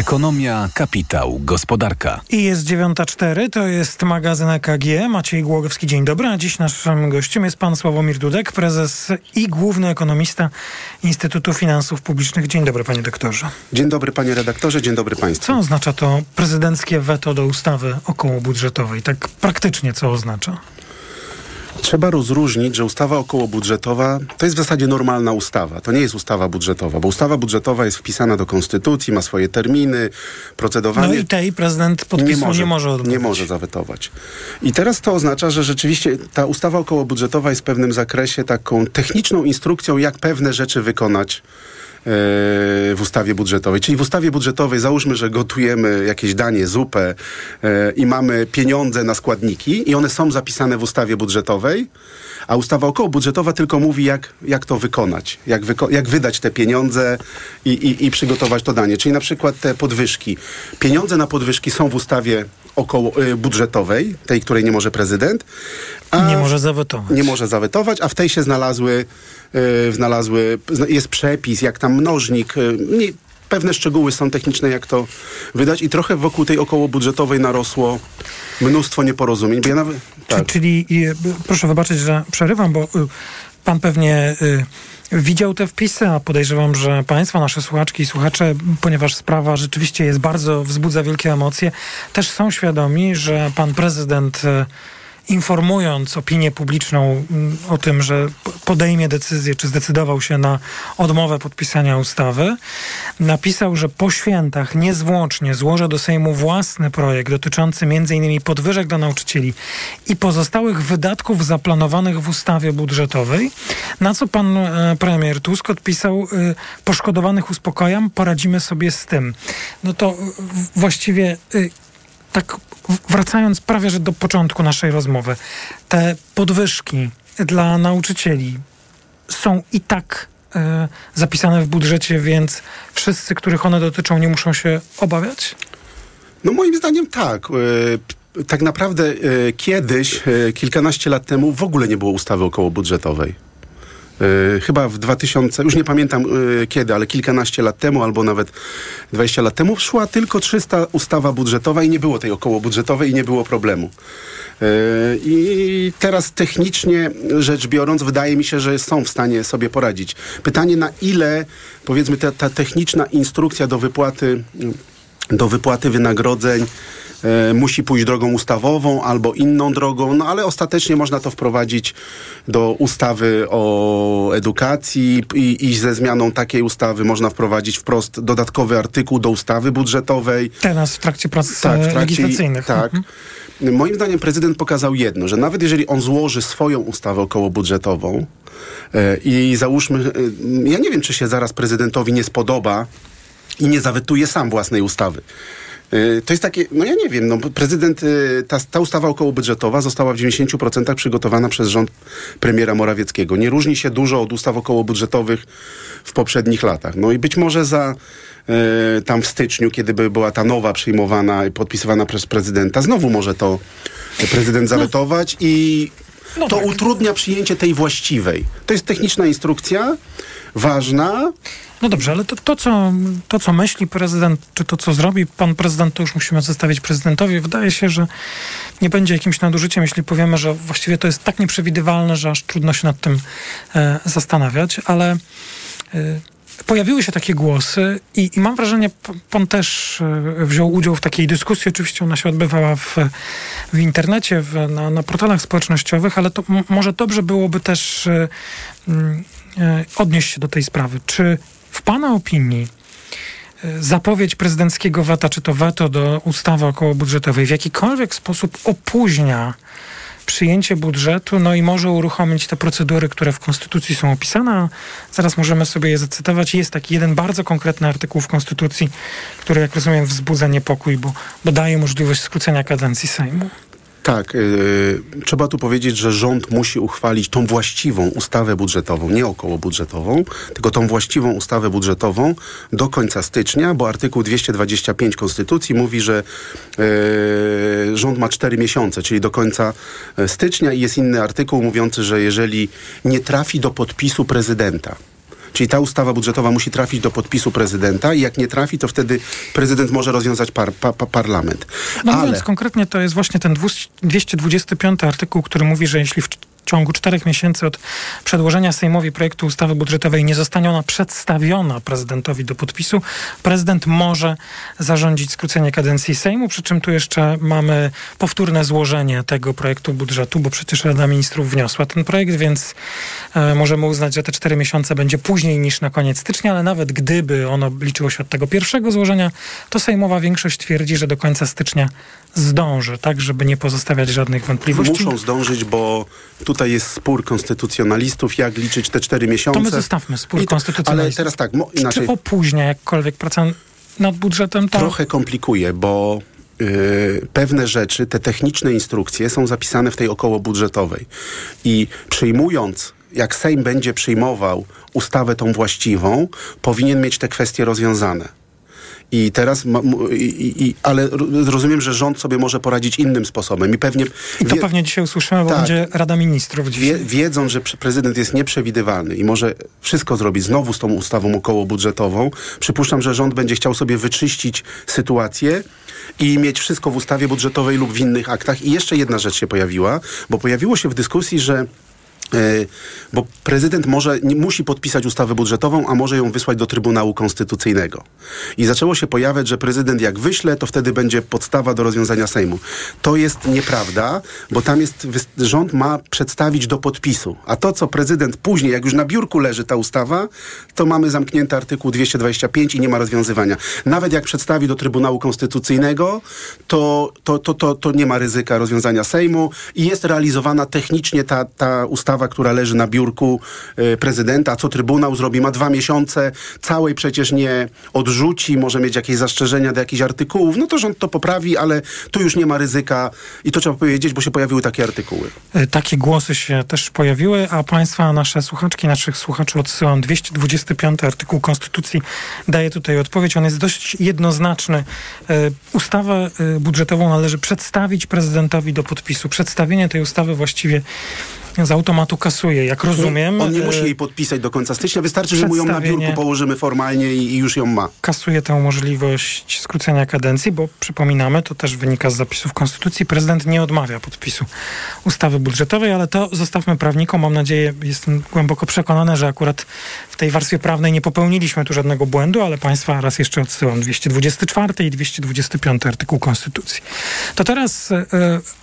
Ekonomia, kapitał, gospodarka. I jest 9.04, to jest magazyn EKG. Maciej Głogowski, dzień dobry. A dziś naszym gościem jest pan Sławomir Dudek, prezes i główny ekonomista Instytutu Finansów Publicznych. Dzień dobry, panie doktorze. Dzień dobry, panie redaktorze, dzień dobry państwu. Co oznacza to prezydenckie weto do ustawy okołobudżetowej? Tak praktycznie co oznacza? Trzeba rozróżnić, że ustawa okołobudżetowa to jest w zasadzie normalna ustawa. To nie jest ustawa budżetowa, bo ustawa budżetowa jest wpisana do konstytucji, ma swoje terminy, procedowanie. No i tej prezydent podpisu nie może, nie może. Nie może zawetować. I teraz to oznacza, że rzeczywiście ta ustawa okołobudżetowa jest w pewnym zakresie taką techniczną instrukcją, jak pewne rzeczy wykonać w ustawie budżetowej. Czyli w ustawie budżetowej załóżmy, że gotujemy jakieś danie, zupę e, i mamy pieniądze na składniki i one są zapisane w ustawie budżetowej, a ustawa okołobudżetowa tylko mówi, jak, jak to wykonać, jak, wyko jak wydać te pieniądze i, i, i przygotować to danie. Czyli na przykład te podwyżki. Pieniądze na podwyżki są w ustawie około y, budżetowej, tej, której nie może prezydent. nie może zawetować. Nie może zawetować, a w tej się znalazły, y, znalazły jest przepis, jak tam mnożnik, y, nie, pewne szczegóły są techniczne, jak to wydać i trochę wokół tej około budżetowej narosło mnóstwo nieporozumień. Ja nawet, tak. Czyli, proszę wybaczyć, że przerywam, bo pan pewnie widział te wpisy, a podejrzewam, że Państwo, nasze słuchaczki i słuchacze, ponieważ sprawa rzeczywiście jest bardzo, wzbudza wielkie emocje, też są świadomi, że pan prezydent informując opinię publiczną mm, o tym, że podejmie decyzję, czy zdecydował się na odmowę podpisania ustawy, napisał, że po świętach niezwłocznie złożę do Sejmu własny projekt dotyczący m.in. podwyżek dla nauczycieli i pozostałych wydatków zaplanowanych w ustawie budżetowej, na co pan e, premier Tusk odpisał, e, poszkodowanych uspokajam, poradzimy sobie z tym. No to właściwie e, tak wracając prawie że do początku naszej rozmowy, te podwyżki dla nauczycieli są i tak e, zapisane w budżecie, więc wszyscy, których one dotyczą, nie muszą się obawiać? No moim zdaniem tak. E, tak naprawdę e, kiedyś, kilkanaście lat temu, w ogóle nie było ustawy okołobudżetowej. E, chyba w 2000, już nie pamiętam e, kiedy, ale kilkanaście lat temu, albo nawet 20 lat temu, szła tylko 300 ustawa budżetowa i nie było tej okołobudżetowej i nie było problemu. E, I teraz technicznie rzecz biorąc, wydaje mi się, że są w stanie sobie poradzić. Pytanie, na ile, powiedzmy, ta, ta techniczna instrukcja do wypłaty, do wypłaty wynagrodzeń e, musi pójść drogą ustawową albo inną drogą, no ale ostatecznie można to wprowadzić do ustawy o edukacji i, i ze zmianą takiej ustawy można wprowadzić wprost dodatkowy artykuł do ustawy budżetowej. Teraz w trakcie prac tak, w trakcie, legislacyjnych. Tak. Mhm. Moim zdaniem prezydent pokazał jedno, że nawet jeżeli on złoży swoją ustawę okołobudżetową e, i załóżmy, e, ja nie wiem, czy się zaraz prezydentowi nie spodoba i nie zawetuje sam własnej ustawy. Y, to jest takie, no ja nie wiem, no prezydent, y, ta, ta ustawa okołobudżetowa została w 90% przygotowana przez rząd premiera Morawieckiego. Nie różni się dużo od ustaw okołobudżetowych w poprzednich latach. No i być może za y, tam w styczniu, kiedy by była ta nowa przyjmowana i podpisywana przez prezydenta, znowu może to prezydent no. zawetować i no to tak. utrudnia przyjęcie tej właściwej. To jest techniczna instrukcja, ważna. No dobrze, ale to, to, co, to, co myśli prezydent, czy to, co zrobi pan prezydent, to już musimy zostawić prezydentowi. Wydaje się, że nie będzie jakimś nadużyciem, jeśli powiemy, że właściwie to jest tak nieprzewidywalne, że aż trudno się nad tym e, zastanawiać, ale e, pojawiły się takie głosy i, i, mam wrażenie, pan też e, wziął udział w takiej dyskusji. Oczywiście ona się odbywała w, w internecie, w, na, na portalach społecznościowych, ale to może dobrze byłoby też e, odnieść się do tej sprawy. Czy w pana opinii zapowiedź prezydenckiego weta, czy to weto do ustawy okołobudżetowej w jakikolwiek sposób opóźnia przyjęcie budżetu, no i może uruchomić te procedury, które w Konstytucji są opisane. Zaraz możemy sobie je zacytować. Jest taki jeden bardzo konkretny artykuł w Konstytucji, który, jak rozumiem, wzbudza niepokój, bo, bo daje możliwość skrócenia kadencji Sejmu. Tak, yy, trzeba tu powiedzieć, że rząd musi uchwalić tą właściwą ustawę budżetową, nie okołobudżetową, tylko tą właściwą ustawę budżetową do końca stycznia, bo artykuł 225 Konstytucji mówi, że yy, rząd ma 4 miesiące, czyli do końca e, stycznia i jest inny artykuł mówiący, że jeżeli nie trafi do podpisu prezydenta, Czyli ta ustawa budżetowa musi trafić do podpisu prezydenta i jak nie trafi, to wtedy prezydent może rozwiązać par, pa, pa, parlament. No Ale... mówiąc konkretnie, to jest właśnie ten 225 artykuł, który mówi, że jeśli w ciągu czterech miesięcy od przedłożenia Sejmowi projektu ustawy budżetowej nie zostanie ona przedstawiona prezydentowi do podpisu, prezydent może zarządzić skrócenie kadencji Sejmu, przy czym tu jeszcze mamy powtórne złożenie tego projektu budżetu, bo przecież Rada Ministrów wniosła ten projekt, więc e, możemy uznać, że te cztery miesiące będzie później niż na koniec stycznia, ale nawet gdyby ono liczyło się od tego pierwszego złożenia, to Sejmowa większość twierdzi, że do końca stycznia zdąży, tak, żeby nie pozostawiać żadnych wątpliwości. Muszą zdążyć, bo tutaj jest spór konstytucjonalistów, jak liczyć te cztery miesiące. To my zostawmy spór konstytucjonalistów. Ale teraz tak, mo, inaczej. Czy opóźnia jakkolwiek praca nad budżetem? To... Trochę komplikuje, bo Yy, pewne rzeczy, te techniczne instrukcje są zapisane w tej około budżetowej. I przyjmując, jak Sejm będzie przyjmował ustawę tą właściwą, powinien mieć te kwestie rozwiązane. I teraz, ma, i, i, ale rozumiem, że rząd sobie może poradzić innym sposobem i pewnie... I to wie, pewnie dzisiaj usłyszymy, bo tak, będzie Rada Ministrów dzisiaj. Wie, wiedząc, że prezydent jest nieprzewidywalny i może wszystko zrobić znowu z tą ustawą okołobudżetową, przypuszczam, że rząd będzie chciał sobie wyczyścić sytuację i mieć wszystko w ustawie budżetowej lub w innych aktach. I jeszcze jedna rzecz się pojawiła, bo pojawiło się w dyskusji, że bo prezydent może, musi podpisać ustawę budżetową, a może ją wysłać do Trybunału Konstytucyjnego. I zaczęło się pojawiać, że prezydent jak wyśle, to wtedy będzie podstawa do rozwiązania Sejmu. To jest nieprawda, bo tam jest, rząd ma przedstawić do podpisu. A to, co prezydent później, jak już na biurku leży ta ustawa, to mamy zamknięty artykuł 225 i nie ma rozwiązywania. Nawet jak przedstawi do Trybunału Konstytucyjnego, to, to, to, to, to nie ma ryzyka rozwiązania Sejmu i jest realizowana technicznie ta, ta ustawa sprawa, która leży na biurku y, prezydenta, co Trybunał zrobi, ma dwa miesiące, całej przecież nie odrzuci, może mieć jakieś zastrzeżenia do jakichś artykułów, no to rząd to poprawi, ale tu już nie ma ryzyka i to trzeba powiedzieć, bo się pojawiły takie artykuły. E, takie głosy się też pojawiły, a państwa, nasze słuchaczki, naszych słuchaczy odsyłam 225 artykuł Konstytucji daje tutaj odpowiedź. On jest dość jednoznaczny. E, ustawę budżetową należy przedstawić prezydentowi do podpisu. Przedstawienie tej ustawy właściwie z automatu kasuje, jak rozumiem. On nie musi jej podpisać do końca stycznia, wystarczy, że mu ją na biurku położymy formalnie i, już ją ma. Kasuje tę możliwość skrócenia kadencji, bo przypominamy, to też wynika z zapisów Konstytucji, prezydent nie odmawia podpisu ustawy budżetowej, ale to zostawmy prawnikom. Mam nadzieję, jestem głęboko przekonany, że akurat w tej warstwie prawnej nie popełniliśmy tu żadnego błędu, ale Państwa raz jeszcze odsyłam 224 i 225 artykuł Konstytucji. To teraz e,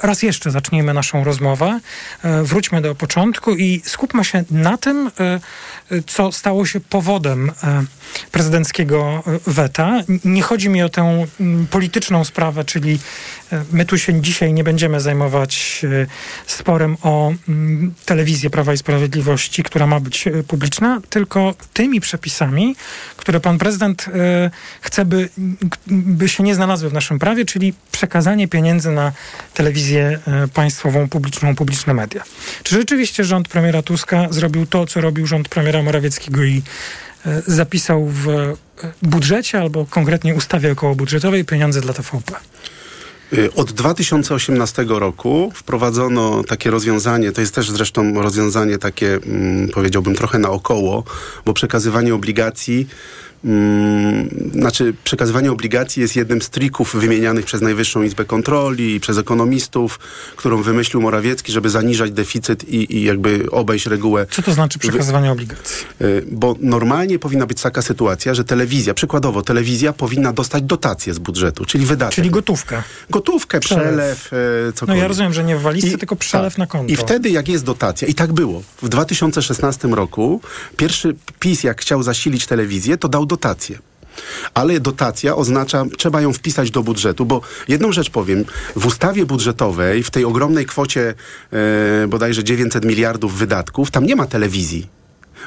raz jeszcze zacznijmy naszą rozmowę. Wróćmy do początku i skupmy się na tym, e, co stało się powodem e, prezydenckiego e, weta. Nie chodzi mi o tę polityczną sprawę, czyli my tu się dzisiaj nie będziemy zajmować sporem o telewizję Prawa i Sprawiedliwości, która ma być publiczna, tylko tymi przepisami, które pan prezydent chce, by, by się nie znalazły w naszym prawie, czyli przekazanie pieniędzy na telewizję państwową, publiczną, publiczne media. Czy rzeczywiście rząd premiera Tuska zrobił to, co robił rząd premiera Morawieckiego i e, zapisał w e, budżecie albo konkretnie ustawie okołobudżetowej pieniądze dla TVP? Y, od 2018 roku wprowadzono takie rozwiązanie, to jest też zresztą rozwiązanie takie, mm, powiedziałbym, trochę naokoło, bo przekazywanie obligacji znaczy przekazywanie obligacji jest jednym z trików wymienianych przez Najwyższą Izbę Kontroli i przez ekonomistów, którą wymyślił Morawiecki, żeby zaniżać deficyt i, i jakby obejść regułę. Co to znaczy przekazywanie obligacji? Y, bo normalnie powinna być taka sytuacja, że telewizja, przykładowo telewizja powinna dostać dotację z budżetu, czyli wydatek. Czyli gotówkę. Gotówkę, przelew, przelew y. No ja rozumiem, że nie w walizce, I, tylko przelew tak. na konto. I wtedy jak jest dotacja, i tak było, w 2016 roku pierwszy PiS jak chciał zasilić telewizję, to dał dotację. Ale dotacja oznacza, trzeba ją wpisać do budżetu, bo jedną rzecz powiem, w ustawie budżetowej, w tej ogromnej kwocie e, bodajże 900 miliardów wydatków, tam nie ma telewizji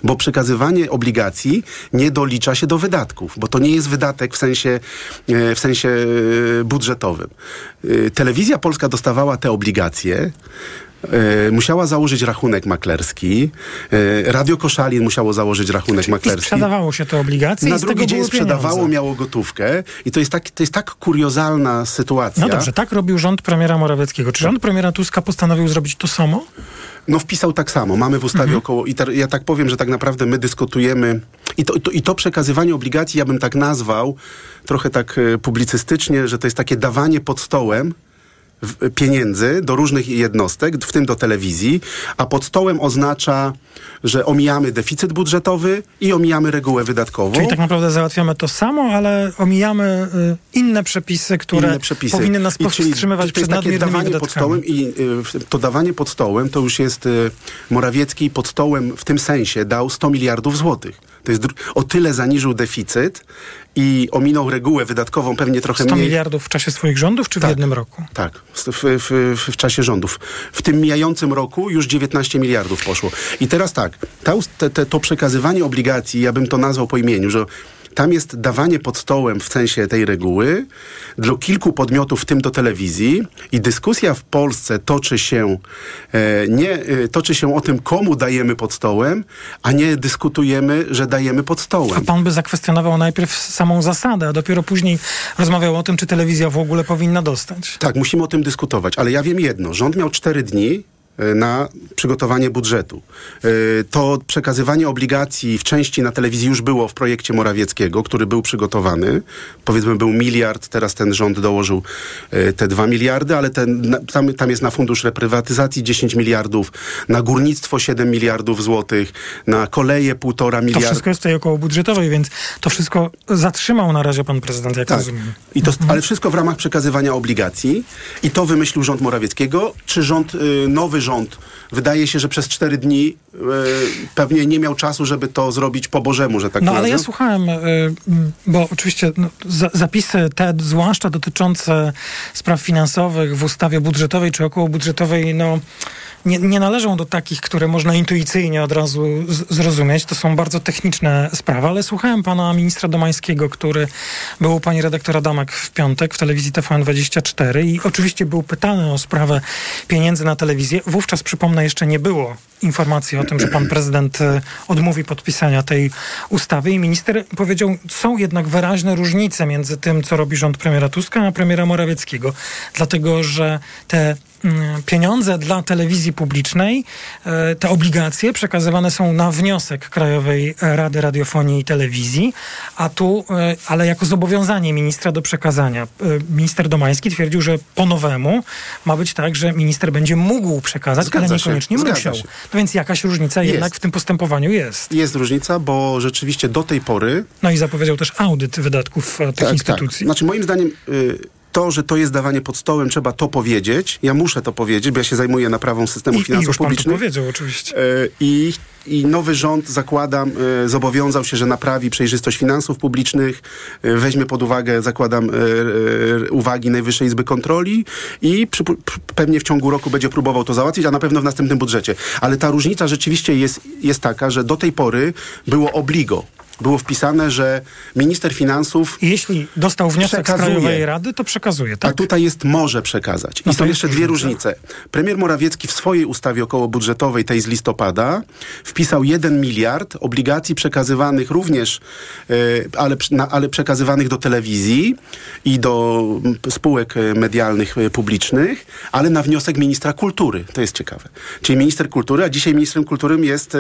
bo przekazywanie obligacji nie dolicza się do wydatków, bo to nie jest wydatek w sensie, e, w sensie e, budżetowym. E, telewizja Polska dostawała te obligacje musiała założyć rachunek maklerski. E, Radio Koszalin musiało założyć rachunek I maklerski. sprzedawało się te obligacje Na i z drugi tego dzień sprzedawało, pieniądze. miało gotówkę i to jest, tak, to jest tak kuriozalna sytuacja. No dobrze, tak robił rząd premiera Morawieckiego. Czy rząd premiera Tuska postanowił zrobić to samo? No wpisał tak samo. Mamy w ustawie Mhm. około... I te, ja tak powiem, że tak naprawdę my dyskutujemy... I to, to, I to przekazywanie obligacji ja bym tak nazwał, trochę tak e, publicystycznie, że to jest takie dawanie pod stołem pieniędzy do różnych jednostek, w tym do telewizji, a pod stołem oznacza, że omijamy deficyt budżetowy i omijamy regułę wydatkową. Czyli tak naprawdę załatwiamy to samo, ale omijamy y, inne przepisy, które inne przepisy. powinny nas I czyli powstrzymywać to przed nadmiernymi dawanie pod wydatkami. stołem i y, to dawanie pod stołem to już jest y, Morawiecki pod stołem w tym sensie dał 100 miliardów złotych. To jest o tyle zaniżył deficyt i ominął regułę wydatkową pewnie trochę 100 mniej. miliardów w czasie swoich rządów, czy w Tak. jednym roku? Tak, w, w, w, w czasie rządów. W tym mijającym roku już 19 miliardów poszło. I teraz tak, ta, te, te, to przekazywanie obligacji, ja bym to nazwał po imieniu, że tam jest dawanie pod stołem w sensie tej reguły dla kilku podmiotów, w tym do telewizji i dyskusja w Polsce toczy się e, nie, e, toczy się o tym, komu dajemy pod stołem, a nie dyskutujemy, że dajemy pod A stołem. pan by zakwestionował najpierw samą zasadę, a dopiero później rozmawiał o tym, czy telewizja w ogóle powinna dostać. Tak, musimy o tym dyskutować, ale ja wiem jedno. Rząd miał cztery dni na przygotowanie budżetu. E, To przekazywanie obligacji w części na telewizji już było w projekcie Morawieckiego, który był przygotowany. Powiedzmy był miliard, teraz ten rząd dołożył e, te dwa miliardy, ale ten, tam, tam jest na fundusz reprywatyzacji 10 miliardów, na górnictwo 7 miliardów złotych, na koleje półtora To miliarda. wszystko jest tej około budżetowej, więc to wszystko zatrzymał na razie pan prezydent, jak Tak. rozumiem. I to, ale wszystko w ramach przekazywania obligacji. I to wymyślił rząd Morawieckiego. Czy rząd, y, nowy rząd, wydaje się, że przez cztery dni y, pewnie nie miał czasu, żeby to zrobić po Bożemu, że tak No ale ja słuchałem, y, bo oczywiście no, za, zapisy te, zwłaszcza dotyczące spraw finansowych w ustawie budżetowej czy około budżetowej, no nie, nie należą do takich, które można intuicyjnie od razu zrozumieć. To są bardzo techniczne sprawy, ale słuchałem pana ministra Domańskiego, który był u pani redaktora Damek w piątek w telewizji TVN24 i oczywiście był pytany o sprawę pieniędzy na telewizję. Wówczas, przypomnę, jeszcze nie było informacji o tym, że pan prezydent e, odmówi podpisania tej ustawy i minister powiedział, są jednak wyraźne różnice między tym, co robi rząd premiera Tuska, a premiera Morawieckiego. Dlatego, że te mm, pieniądze dla telewizji publicznej, e, te obligacje przekazywane są na wniosek Krajowej Rady Radiofonii i Telewizji, a tu, e, ale jako zobowiązanie ministra do przekazania. E, Minister Domański twierdził, że po nowemu ma być tak, że minister będzie mógł przekazać, Zgadza ale się, niekoniecznie zgadza musiał. się. No więc jakaś różnica Jest. jednak w tym postępowaniu jest. Jest różnica, bo rzeczywiście do tej pory No i zapowiedział też audyt wydatków tych instytucji. Znaczy moim zdaniem y, to, że to jest dawanie pod stołem, trzeba to powiedzieć. Ja muszę to powiedzieć, bo ja się zajmuję naprawą systemu I, I finansów już pan to publicznych. powiedział oczywiście. E, I, I nowy rząd, zakładam, e, zobowiązał się, że naprawi przejrzystość finansów publicznych, e, weźmie pod uwagę, zakładam, uwagi Najwyższej Izby Kontroli i przy, pewnie w ciągu roku będzie próbował to załatwić, a na pewno w następnym budżecie. Ale ta różnica rzeczywiście jest, jest taka, że do tej pory było obligo. Było wpisane, że minister finansów jeśli dostał wniosek Przekazuje. z Krajowej Rady, to przekazuje, a tak? tutaj jest może przekazać. I No są jeszcze dwie różnice. Premier Morawiecki w swojej ustawie okołobudżetowej, tej z listopada, wpisał 1 miliard obligacji przekazywanych również, e, ale, ale przekazywanych do telewizji i do mm, spółek e, medialnych e, publicznych, ale na wniosek ministra kultury. To jest ciekawe. Czyli minister kultury, a dzisiaj ministrem kultury jest...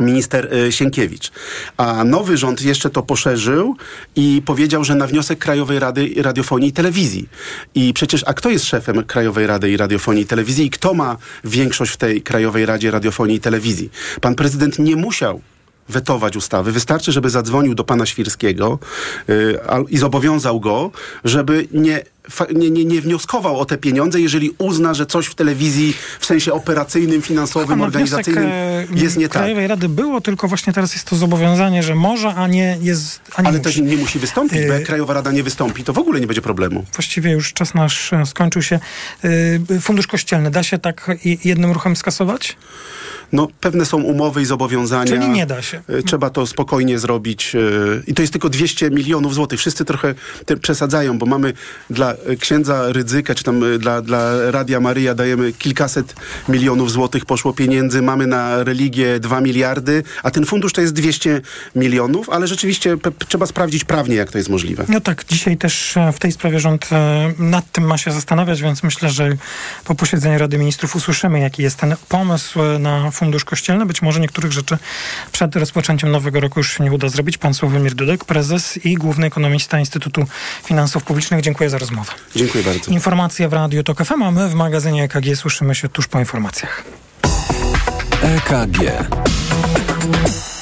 minister e, Sienkiewicz. A nowy rząd jeszcze to poszerzył i powiedział, że na wniosek Krajowej Rady Radiofonii i Telewizji. I przecież, a kto jest szefem Krajowej Rady i Radiofonii i Telewizji i kto ma większość w tej Krajowej Radzie Radiofonii i Telewizji? Pan prezydent nie musiał wetować ustawy. Wystarczy, żeby zadzwonił do pana Świrskiego y, al- i zobowiązał go, żeby nie, nie, nie, nie wnioskował o te pieniądze, jeżeli uzna, że coś w telewizji w sensie operacyjnym, finansowym, na wniosek organizacyjnym e, jest nie tak. Krajowej Rady było, tylko właśnie teraz jest to zobowiązanie, że może, a nie jest, a nie Ale musi. też nie musi wystąpić, bo jak Krajowa Rada nie wystąpi, to w ogóle nie będzie problemu. Właściwie już czas nasz e, skończył się. Fundusz Kościelny da się tak jednym ruchem skasować? No, pewne są umowy i zobowiązania. Czyli nie da się. E, Trzeba to spokojnie zrobić. e, I to jest tylko 200 milionów złotych. Wszyscy trochę przesadzają, bo mamy dla e, księdza Rydzyka, czy tam dla, dla Radia Maryja dajemy kilkaset milionów złotych poszło pieniędzy. Mamy na religię 2 miliardy, a ten fundusz to jest 200 milionów, ale rzeczywiście trzeba sprawdzić prawnie, jak to jest możliwe. No tak, dzisiaj też w tej sprawie rząd nad tym ma się zastanawiać, więc myślę, że po posiedzeniu Rady Ministrów usłyszymy, jaki jest ten pomysł na fundusz kościelny. Być może niektórych rzeczy przed rozpoczęciem nowego roku już się nie uda zrobić. Pan Sławomir Dudek, prezes i główny ekonomista Instytutu Finansów Publicznych. Dziękuję za rozmowę. Dziękuję bardzo. Informacje w Radiu TOK FM, a my w magazynie EKG słyszymy się tuż po informacjach. EKG.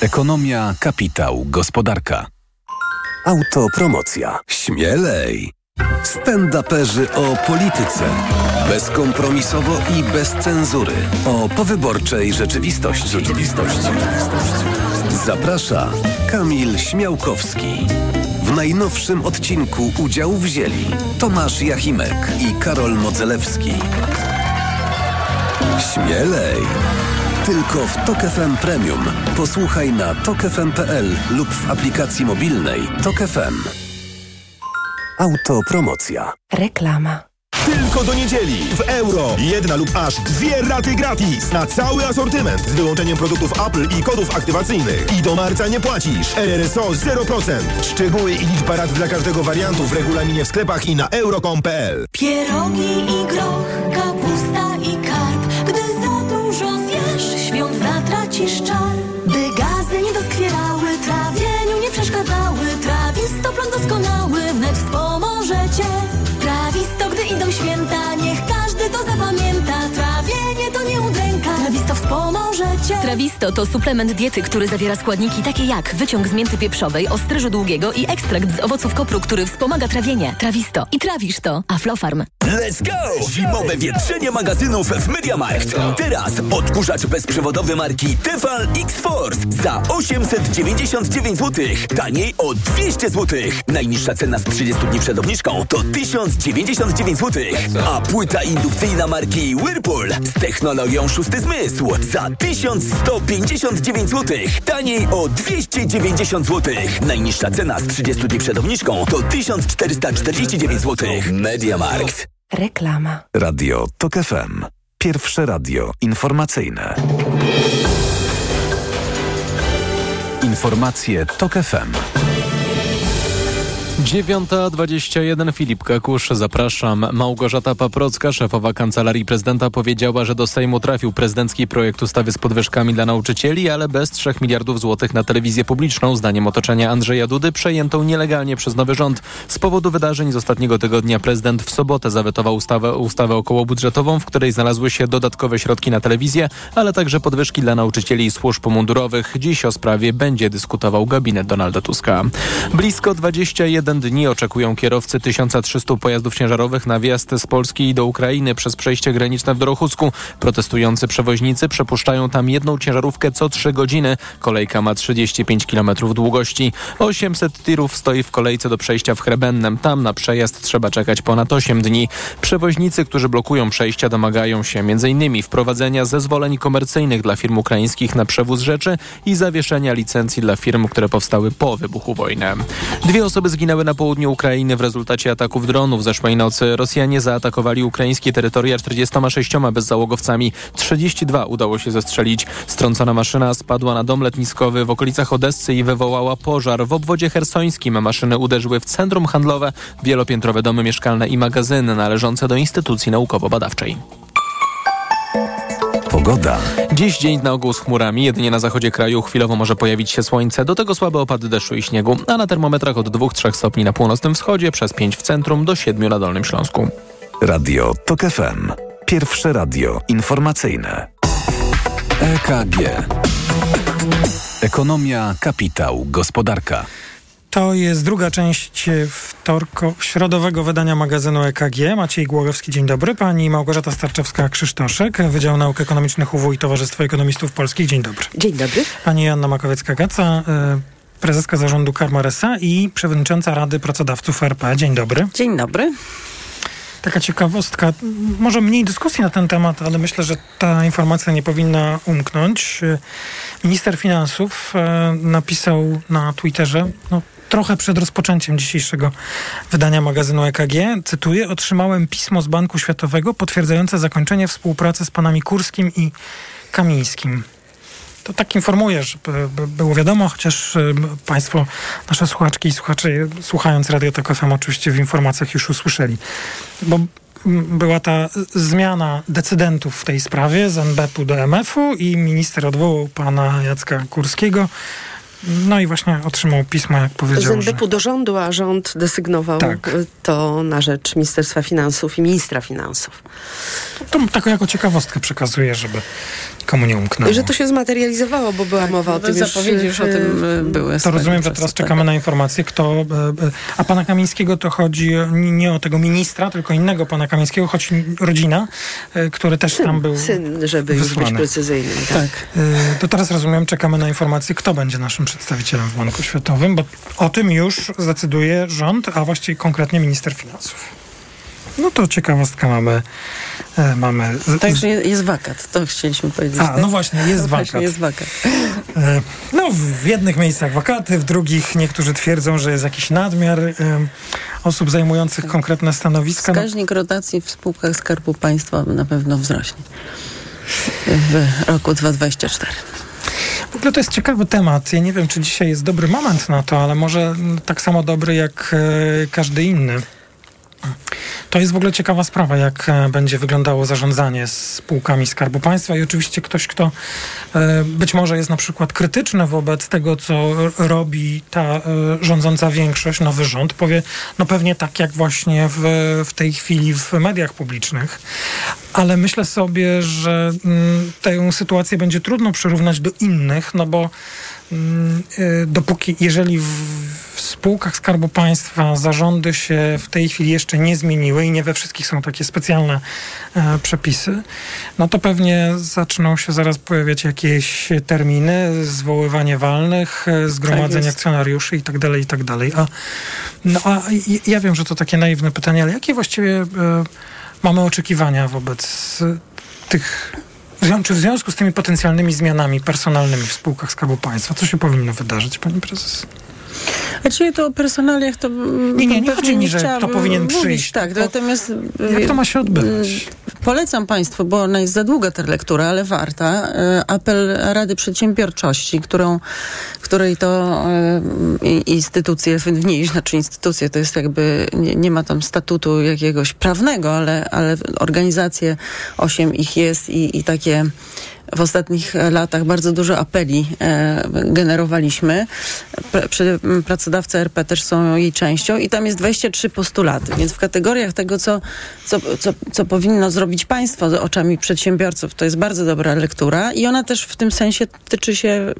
Ekonomia, kapitał, gospodarka. Autopromocja. Śmielej. Stand-uperzy o polityce. Bezkompromisowo i bez cenzury. O powyborczej rzeczywistości. Rzeczywistości. Zaprasza Kamil Śmiałkowski. W najnowszym odcinku udział wzięli Tomasz Jachimek i Karol Modzelewski. Śmielej! Tylko w Tok FM Premium. Posłuchaj na tokefm.pl lub w aplikacji mobilnej Tok FM. Autopromocja. Reklama. Tylko do niedzieli w euro. Jedna lub aż dwie raty gratis na cały asortyment z wyłączeniem produktów Apple i kodów aktywacyjnych. I do marca nie płacisz. RRSO 0%. Szczegóły i liczba rat dla każdego wariantu w regulaminie w sklepach i na euro.com.pl. Pierogi i groch, kapusta i karp. Gdy za dużo zjesz, świąt zatracisz czar. Trawisto to suplement diety, który zawiera składniki takie jak wyciąg z mięty pieprzowej, ostryżu długiego i ekstrakt z owoców kopru, który wspomaga trawienie. Trawisto. I trawisz to. Aflofarm. Let's go! Zimowe wietrzenie magazynów w Mediamarkt. Teraz odkurzacz bezprzewodowy marki Tefal X-Force za 899 zł. Taniej o 200 zł. Najniższa cena z 30 dni przed obniżką to 1099 zł. A płyta indukcyjna marki Whirlpool z technologią szósty zmysł za 1159 zł. Taniej o 290 zł. Najniższa cena z 30 dni przed obniżką to 1449 zł. Mediamarkt. Reklama. Radio Tok FM. Pierwsze radio informacyjne. Informacje Tok FM. 9.21 Filip Kakusz, zapraszam. Małgorzata Paprocka, szefowa Kancelarii Prezydenta powiedziała, że do Sejmu trafił prezydencki projekt ustawy z podwyżkami dla nauczycieli, ale bez 3 miliardów złotych na telewizję publiczną. Zdaniem otoczenia Andrzeja Dudy przejętą nielegalnie przez nowy rząd. Z powodu wydarzeń z ostatniego tygodnia prezydent w sobotę zawetował ustawę, ustawę okołobudżetową, w której znalazły się dodatkowe środki na telewizję, ale także podwyżki dla nauczycieli i służb mundurowych. Dziś o sprawie będzie dyskutował gabinet Donalda Tuska. Blisko 21 dni oczekują kierowcy 1300 pojazdów ciężarowych na wjazd z Polski do Ukrainy przez przejście graniczne w Dorochusku. Protestujący przewoźnicy przepuszczają tam jedną ciężarówkę co 3 godziny. Kolejka ma 35 km długości. 800 tirów stoi w kolejce do przejścia w Chrebennem. Tam na przejazd trzeba czekać ponad 8 dni. Przewoźnicy, którzy blokują przejścia domagają się m.in. wprowadzenia zezwoleń komercyjnych dla firm ukraińskich na przewóz rzeczy i zawieszenia licencji dla firm, które powstały po wybuchu wojny. Dwie osoby zginęły na południu Ukrainy w rezultacie ataków dronów. Zeszłej nocy Rosjanie zaatakowali ukraińskie terytoria 46 bezzałogowcami. 32 udało się zestrzelić. Strącona maszyna spadła na dom letniskowy w okolicach Odessy i wywołała pożar. W obwodzie hersońskim maszyny uderzyły w centrum handlowe, wielopiętrowe domy mieszkalne i magazyny należące do instytucji naukowo-badawczej. Pogoda. Dziś dzień na ogół z chmurami, jedynie na zachodzie kraju chwilowo może pojawić się słońce, do tego słabe opady deszczu i śniegu, a na termometrach od 2-3 stopni na północnym wschodzie, przez 5 w centrum do 7 na Dolnym Śląsku. Radio Tok FM. Pierwsze radio informacyjne. EKG. Ekonomia, kapitał, gospodarka. To jest druga część wtorko, środowego wydania magazynu EKG. Maciej Głogowski, dzień dobry. Pani Małgorzata Starczewska-Krzysztoszek, Wydział Nauk Ekonomicznych UW i Towarzystwo Ekonomistów Polskich. Dzień dobry. Dzień dobry. Pani Joanna Makowiecka-Gaca, y, prezeska zarządu Karma RSA i przewodnicząca Rady Pracodawców RP. Dzień dobry. Dzień dobry. taka ciekawostka, może mniej dyskusji na ten temat, ale myślę, że ta informacja nie powinna umknąć. E, Minister finansów e, napisał na Twitterze, no, trochę przed rozpoczęciem dzisiejszego wydania magazynu EKG, cytuję, otrzymałem pismo z Banku Światowego potwierdzające zakończenie współpracy z panami Kurskim i Kamińskim. To tak informuję, żeby by było wiadomo, chociaż Państwo, nasze słuchaczki i słuchacze, słuchając Radio Tok FM oczywiście w informacjach już usłyszeli. Bo była ta zmiana decydentów w tej sprawie z NBP-u do MF-u i minister odwołał pana Jacka Kurskiego. No i właśnie otrzymał pismo, jak Z powiedział, że... NBP-u do rządu, a rząd desygnował Tak. to na rzecz Ministerstwa Finansów i Ministra Finansów. To taką jako ciekawostkę przekazuję, żeby komu nie umknęło. Że to się zmaterializowało, bo była mowa o tym już... zapowiedzi już o tym y, były. To rozumiem, że teraz tak. czekamy na informację, kto. e, e, A pana Kamińskiego to chodzi e, nie o tego ministra, tylko innego pana Kamińskiego, choć rodzina, e, który też tam był. Syn, żeby już być wysłany. precyzyjnym. Tak. Tak. E, To teraz rozumiem, czekamy na informację, kto będzie naszym przedstawicielem w Banku Światowym, bo o tym już zdecyduje rząd, a właściwie konkretnie minister finansów. No to ciekawostka mamy. e, mamy z- Także je- jest wakat, to chcieliśmy powiedzieć. A, tak? no właśnie, jest No wakat. Jest wakat. E, No, w jednych miejscach wakaty, w drugich niektórzy twierdzą, że jest jakiś nadmiar e, osób zajmujących konkretne stanowiska. No, Wskaźnik rotacji w spółkach Skarbu Państwa na pewno wzrośnie w roku 2024. w ogóle to jest ciekawy temat. Ja nie wiem, czy dzisiaj jest dobry moment na to, ale może tak samo dobry jak każdy inny. To jest w ogóle ciekawa sprawa, jak e, będzie wyglądało zarządzanie spółkami Skarbu Państwa i oczywiście ktoś, kto e, być może jest na przykład krytyczny wobec tego, co robi ta e, rządząca większość, nowy rząd, powie, no pewnie tak jak właśnie w, w tej chwili w mediach publicznych, ale myślę sobie, że mm, tę sytuację będzie trudno przyrównać do innych, no bo mm, dopóki, jeżeli w, w spółkach Skarbu Państwa zarządy się w tej chwili jeszcze nie zmieniły i nie we wszystkich są takie specjalne e, przepisy, no to pewnie zaczną się zaraz pojawiać jakieś terminy, zwoływanie walnych, e, zgromadzeń jest. akcjonariuszy i tak dalej, i tak dalej. A, no, a ja wiem, że to takie naiwne pytanie, ale jakie właściwie e, mamy oczekiwania wobec tych czy w związku z tymi potencjalnymi zmianami personalnymi w spółkach Skarbu Państwa, co się powinno wydarzyć, pani prezes? Znaczy to o personaliach to mm, Nie, nie, nie chodzi mi, że kto powinien mówić, przyjść, Tak, tylko natomiast Jak to ma się odbywać? Polecam Państwu, bo ona jest za długa ta lektura, ale warta. e, Apel Rady Przedsiębiorczości, którą, której to e, instytucje, w niej, znaczy instytucje, to jest jakby, nie, nie ma tam statutu jakiegoś prawnego, ale, ale organizacje, osiem ich jest i, i takie w ostatnich latach bardzo dużo apeli e, generowaliśmy. Pracodawcy RP też są jej częścią i tam jest 23 postulaty, więc w kategoriach tego, co, co, co, co powinno zrobić państwo z oczami przedsiębiorców, to jest bardzo dobra lektura i ona też w tym sensie tyczy się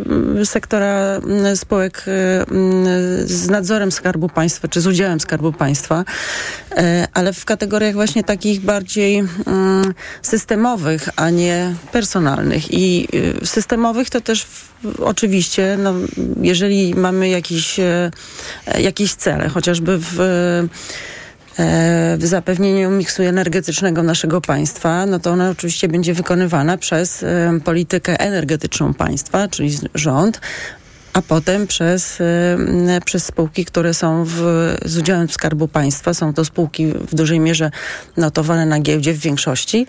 sektora spółek mm, z nadzorem Skarbu Państwa, czy z udziałem Skarbu Państwa, e, ale w kategoriach właśnie takich bardziej systemowych, a nie personalnych. I y, systemowych to też w, oczywiście, no, jeżeli mamy jakiś, e, jakieś cele, chociażby w e, w zapewnieniu miksu energetycznego naszego państwa, no to ona oczywiście będzie wykonywana przez politykę energetyczną państwa, czyli rząd, a potem przez, e, przez spółki, które są w, z udziałem Skarbu Państwa. Są to spółki w dużej mierze notowane na giełdzie w większości.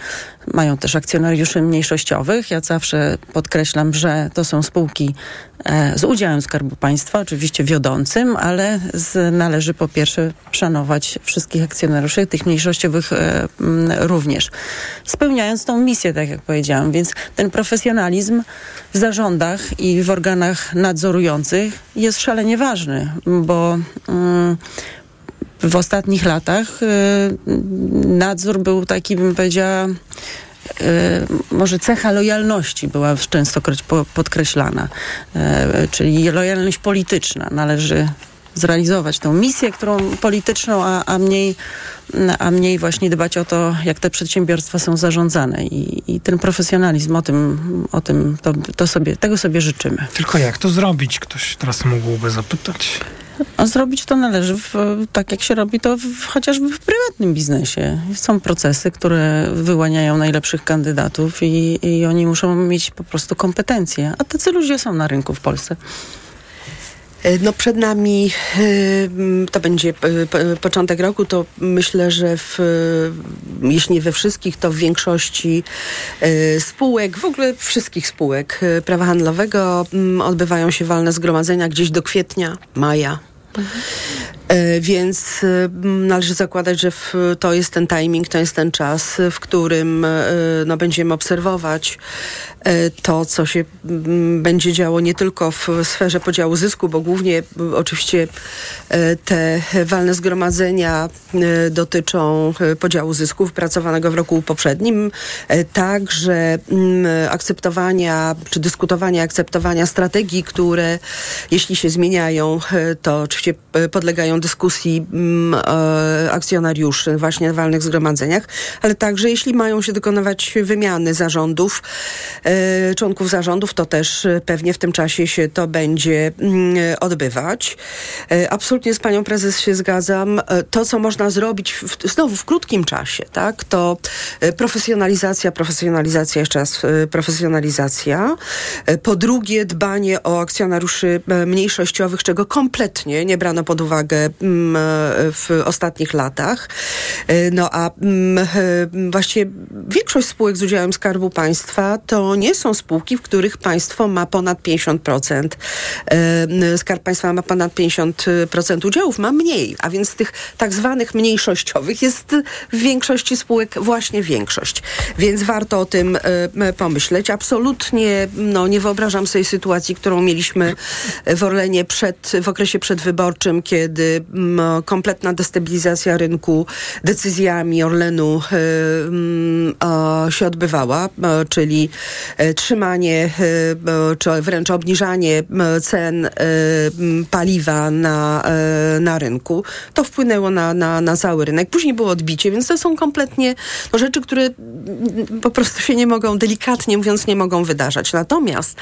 Mają też akcjonariuszy mniejszościowych. Ja zawsze podkreślam, że to są spółki e, z udziałem Skarbu Państwa, oczywiście wiodącym, ale z, należy po pierwsze szanować wszystkich akcjonariuszy, tych mniejszościowych e, również. Spełniając tą misję, tak jak powiedziałam. Więc ten profesjonalizm w zarządach i w organach jest szalenie ważny, bo mm, w ostatnich latach y, nadzór był taki, bym powiedziała, y, może cecha lojalności była częstokroć po, podkreślana, y, czyli lojalność polityczna. Należy zrealizować tą misję, którą polityczną, a, a, mniej, a mniej właśnie dbać o to, jak te przedsiębiorstwa są zarządzane. I, i ten profesjonalizm, o tym, o tym to, to sobie, tego sobie życzymy. Tylko jak to zrobić? Ktoś teraz mógłby zapytać. A zrobić to należy w, tak, jak się robi to w, chociażby w prywatnym biznesie. Są procesy, które wyłaniają najlepszych kandydatów i, i oni muszą mieć po prostu kompetencje. A tacy ludzie są na rynku w Polsce. E, No przed nami e, to będzie e, po- początek roku, to myślę, że w, jeśli nie we wszystkich, to w większości spółek, w ogóle wszystkich spółek prawa handlowego odbywają się walne zgromadzenia gdzieś do kwietnia, maja. E, Więc e, należy zakładać, że to jest ten timing, to jest ten czas, w którym e, no, będziemy obserwować e, to, co się będzie działo nie tylko w sferze podziału zysku, bo głównie oczywiście e, te walne zgromadzenia e, dotyczą e, podziału zysku wypracowanego w roku poprzednim, e, także akceptowania czy dyskutowania, akceptowania strategii, które jeśli się zmieniają, e, to oczywiście e, podlegają dyskusji mm, e, akcjonariuszy właśnie na walnych zgromadzeniach, ale także jeśli mają się dokonywać wymiany zarządów, e, członków zarządów, to też e, pewnie w tym czasie się to będzie mm, odbywać. Absolutnie z panią prezes się zgadzam. To, co można zrobić w, znowu w krótkim czasie, tak, to profesjonalizacja, profesjonalizacja, jeszcze raz profesjonalizacja. Po drugie, dbanie o akcjonariuszy mniejszościowych, czego kompletnie nie brano pod uwagę w ostatnich latach. E, No a mm, e, właściwie większość spółek z udziałem Skarbu Państwa to nie są spółki, w których państwo ma ponad 50%. E, Skarb Państwa ma ponad 50% udziałów, ma mniej, a więc tych tak zwanych mniejszościowych jest w większości spółek właśnie większość. Więc warto o tym pomyśleć. Absolutnie no, nie wyobrażam sobie sytuacji, którą mieliśmy w Orlenie przed, w okresie przedwyborczym, kiedy mm, kompletna destabilizacja rynku decyzjami Orlenu e, się odbywała, e, czyli e, trzymanie, czy wręcz obniżanie cen paliwa na, na rynku. To wpłynęło na, na, na cały rynek. Później było odbicie, więc to są kompletnie no, rzeczy, które po prostu się nie mogą, delikatnie mówiąc, nie mogą wydarzać. Natomiast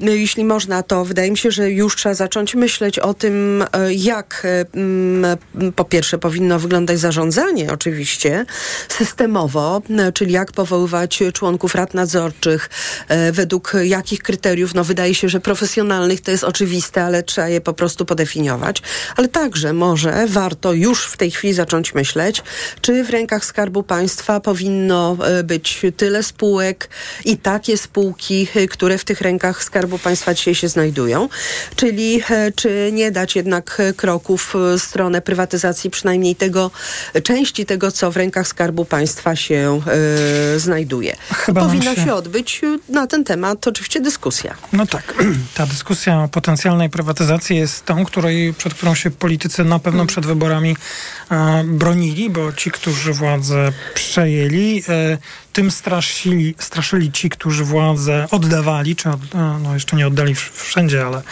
jeśli można, to wydaje mi się, że już trzeba zacząć myśleć o tym, e, e, mm, po pierwsze powinno wyglądać zarządzanie oczywiście systemowo, czyli jak powoływać członków rad nadzorczych, e, według jakich kryteriów, no wydaje się, że profesjonalnych to jest oczywiste, ale trzeba je po prostu podefiniować, ale także może warto już w tej chwili zacząć myśleć, czy w rękach Skarbu Państwa powinno e, być tyle spółek i takie spółki, które w tych rękach Skarbu Państwa dzisiaj się znajdują, czyli czy nie dać jednak e, kroków w stronę prywatyzacji przynajmniej tego, części tego, co w rękach Skarbu Państwa się e, znajduje. Chyba Powinna się- się odbyć e, na ten temat oczywiście dyskusja. No tak, ta dyskusja o potencjalnej prywatyzacji jest tą, której, przed którą się politycy na pewno przed wyborami e, bronili, bo ci, którzy władzę przejęli, e, tym straszyli, straszyli ci, którzy władzę oddawali, czy od, e, no jeszcze nie oddali wszędzie, ale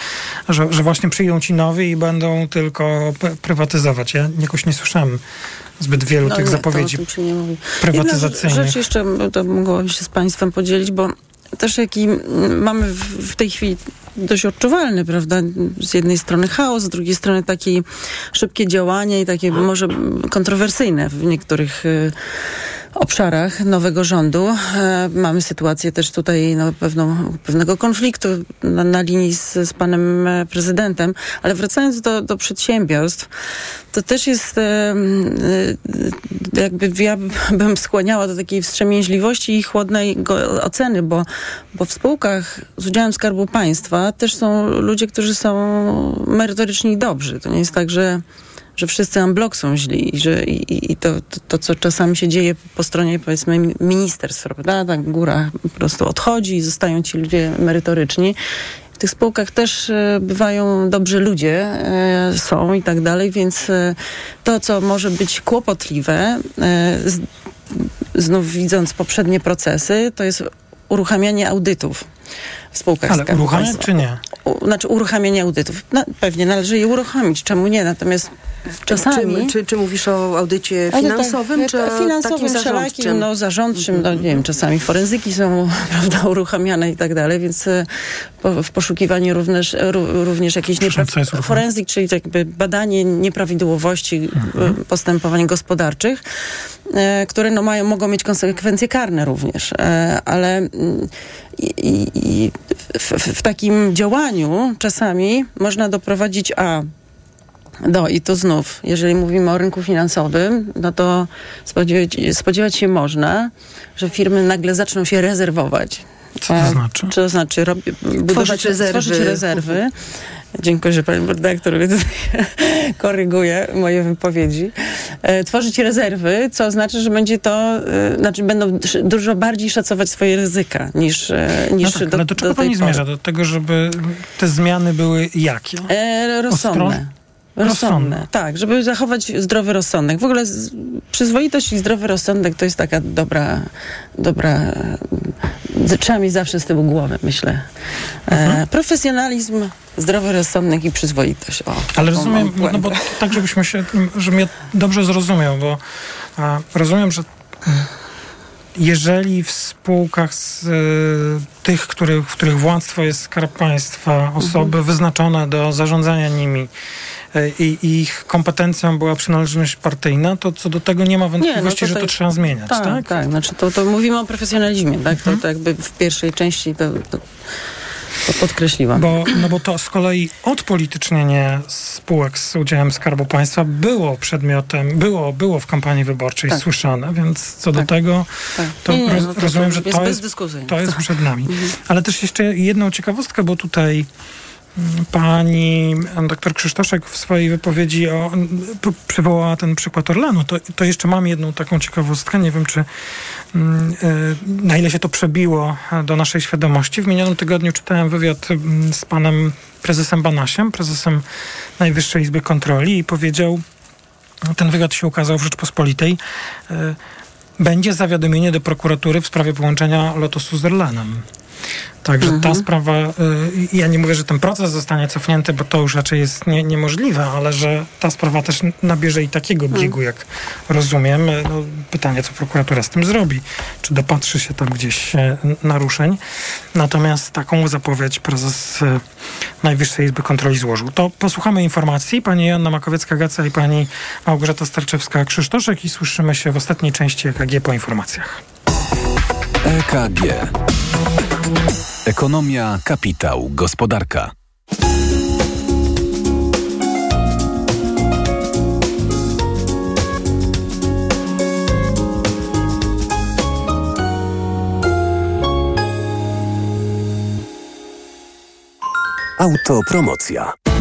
że, że właśnie przyjdą ci nowi i będą tylko prywatyzować. Ja jakoś nie słyszałem zbyt wielu No tych nie, zapowiedzi prywatyzacyjnych. Jedna rzecz jeszcze, to mogłabym się z Państwem podzielić, bo też jaki mamy w, w tej chwili dość odczuwalny, prawda? Z jednej strony chaos, z drugiej strony takie szybkie działanie i takie może kontrowersyjne w niektórych y, obszarach nowego rządu. E, mamy sytuację też tutaj no, pewną, pewnego konfliktu na, na linii z, z panem e, prezydentem, ale wracając do, do przedsiębiorstw, to też jest e, jakby ja bym skłaniała do takiej wstrzemięźliwości i chłodnej oceny, bo, bo w spółkach z udziałem Skarbu Państwa też są ludzie, którzy są merytoryczni i dobrzy. To nie jest tak, że że wszyscy unblock są źli że, i, i to, to, to, co czasami się dzieje po stronie, powiedzmy, ministerstw, prawda? Tak góra po prostu odchodzi i zostają ci ludzie merytoryczni. W tych spółkach też e, bywają dobrzy ludzie, e, są i tak dalej, więc e, to, co może być kłopotliwe, znów widząc poprzednie procesy, to jest uruchamianie audytów w spółkach Ale uruchamiać czy nie? u, znaczy uruchamianie audytów. Na, pewnie należy je uruchomić, czemu nie? Natomiast Czasami. Czy, czy, czy mówisz o audycie Ale finansowym, tak, czy o finansowym, takim wszelakim, zarządczym? no zarządczym, no nie wiem, czasami forenzyki są, prawda, uruchamiane i tak dalej, więc e, po, w poszukiwaniu również, ró- również jakiejś Przepraszam, co jest niepraw- uruchamiane? forenzyk, czyli tak jakby badanie nieprawidłowości e, postępowań gospodarczych, e, które no mają, mogą mieć konsekwencje karne również, e, ale mm, i, i, i w, w, w takim działaniu czasami można doprowadzić a no i tu znów, jeżeli mówimy o rynku finansowym, no to spodziewać, spodziewać się można, że firmy nagle zaczną się rezerwować. Co to A, znaczy? To znaczy robi, budować, rezerwy. tworzyć rezerwy. Dziękuję, że pani redaktor koryguje moje wypowiedzi. E, tworzyć rezerwy, co oznacza, że będzie to, e, znaczy będą dużo bardziej szacować swoje ryzyka niż, e, niż No tak, do, ale do czego tej pani pory. zmierza? Do tego, żeby te zmiany były jakie? E, rozsądne. Rozsądne. Rozsądne, tak, żeby zachować zdrowy rozsądek. W ogóle z, przyzwoitość i zdrowy rozsądek to jest taka dobra, dobra, trzeba mieć zawsze z tyłu głowy, myślę. E, profesjonalizm, zdrowy rozsądek i przyzwoitość. O, Ale rozumiem, no bo tak, żebyśmy się, żebym ja dobrze zrozumiał, bo a, rozumiem, że jeżeli w spółkach z y, tych, których, w których władztwo jest Skarb Państwa, osoby wyznaczone do zarządzania nimi y, i ich kompetencją była przynależność partyjna, to co do tego nie ma wątpliwości, to że to trzeba zmieniać, tak? Tak, tak, znaczy to, to mówimy o profesjonalizmie, tak? To, to jakby w pierwszej części to, to, to podkreśliłam. Bo, no bo to z kolei odpolitycznienie spółek z udziałem Skarbu Państwa było przedmiotem, było, było w kampanii wyborczej Tak. słyszane, więc co do Tak. tego Tak. to, Nie, nie, roz, no to- rozumiem, to że jest to jest, to jest przed nami. Mhm. Ale też jeszcze jedną ciekawostkę, bo tutaj pani dr Krzysztoszek w swojej wypowiedzi o, przywołała ten przykład Orlanu. To, to jeszcze mam jedną taką ciekawostkę. Nie wiem, czy mm, y, na ile się to przebiło e, do naszej świadomości. W minionym tygodniu czytałem wywiad mm, z panem prezesem Banasiem, prezesem Najwyższej Izby Kontroli i powiedział, ten wywiad się ukazał w Rzeczpospolitej, y, będzie zawiadomienie do prokuratury w sprawie połączenia Lotosu z Orlanem. Także ta sprawa, y, ja nie mówię, że ten proces zostanie cofnięty, bo to już raczej jest nie, niemożliwe, ale że ta sprawa też nabierze i takiego biegu, jak rozumiem. Y, No, pytanie, co prokuratura z tym zrobi? Czy dopatrzy się tam gdzieś y, naruszeń? Natomiast taką zapowiedź prezes Najwyższej Izby Kontroli złożył. To posłuchamy informacji. Pani Joanna Makowiecka-Gaca i pani Małgorzata Starczewska-Krzysztoszek i słyszymy się w ostatniej części EKG po informacjach. EKG. Ekonomia, kapitał, gospodarka. Autopromocja.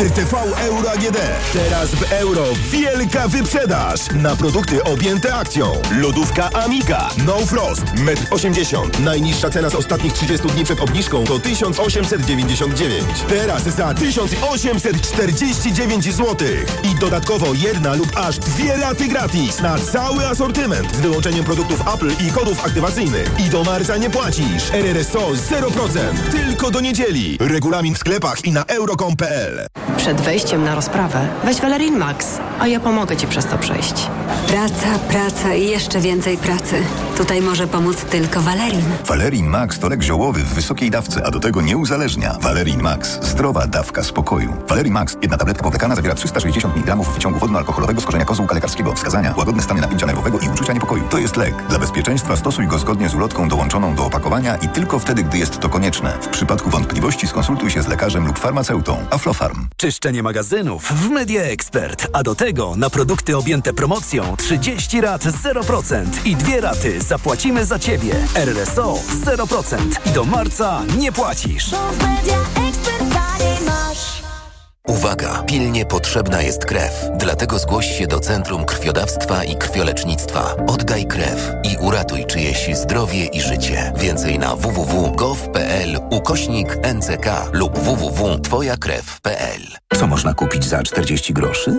RTV Euro AGD. Teraz w euro wielka wyprzedaż na produkty objęte akcją. Lodówka Amika. No Frost. 1,80 m. Najniższa cena z ostatnich 30 dni przed obniżką to 1899. Teraz za 1849 zł. I dodatkowo jedna lub aż dwie raty gratis na cały asortyment z wyłączeniem produktów Apple i kodów aktywacyjnych. I do marca nie płacisz. RRSO 0%. Tylko do niedzieli. Regulamin w sklepach i na euro.com.pl. Przed wejściem na rozprawę weź Valerin Max, a ja pomogę Ci przez to przejść. Praca, praca i jeszcze więcej pracy. Tutaj może pomóc tylko Valerin. Valerin Max to lek ziołowy w wysokiej dawce, a do tego nie uzależnia. Valerin Max. Zdrowa dawka spokoju. Valerin Max. Jedna tabletka powlekana zawiera 360 mg wyciągu wodno-alkoholowego z korzenia kozłka lekarskiego. Wskazania. Łagodne stany napięcia nerwowego i uczucia niepokoju. To jest lek. Dla bezpieczeństwa stosuj go zgodnie z ulotką dołączoną do opakowania i tylko wtedy, gdy jest to konieczne. W przypadku wątpliwości skonsultuj się z lekarzem lub farmaceutą. Aflofarm. Czyszczenie magazynów w Media Expert, a do tego tego na produkty objęte promocją 30 rat 0% i dwie raty zapłacimy za Ciebie. RRSO 0% i do marca nie płacisz. Uwaga! Pilnie potrzebna jest krew. Dlatego zgłoś się do Centrum Krwiodawstwa i Krwiolecznictwa. Oddaj krew i uratuj czyjeś zdrowie i życie. Więcej na www.gov.pl ukośnik NCK lub www.twojakrew.pl Co można kupić za 40 groszy?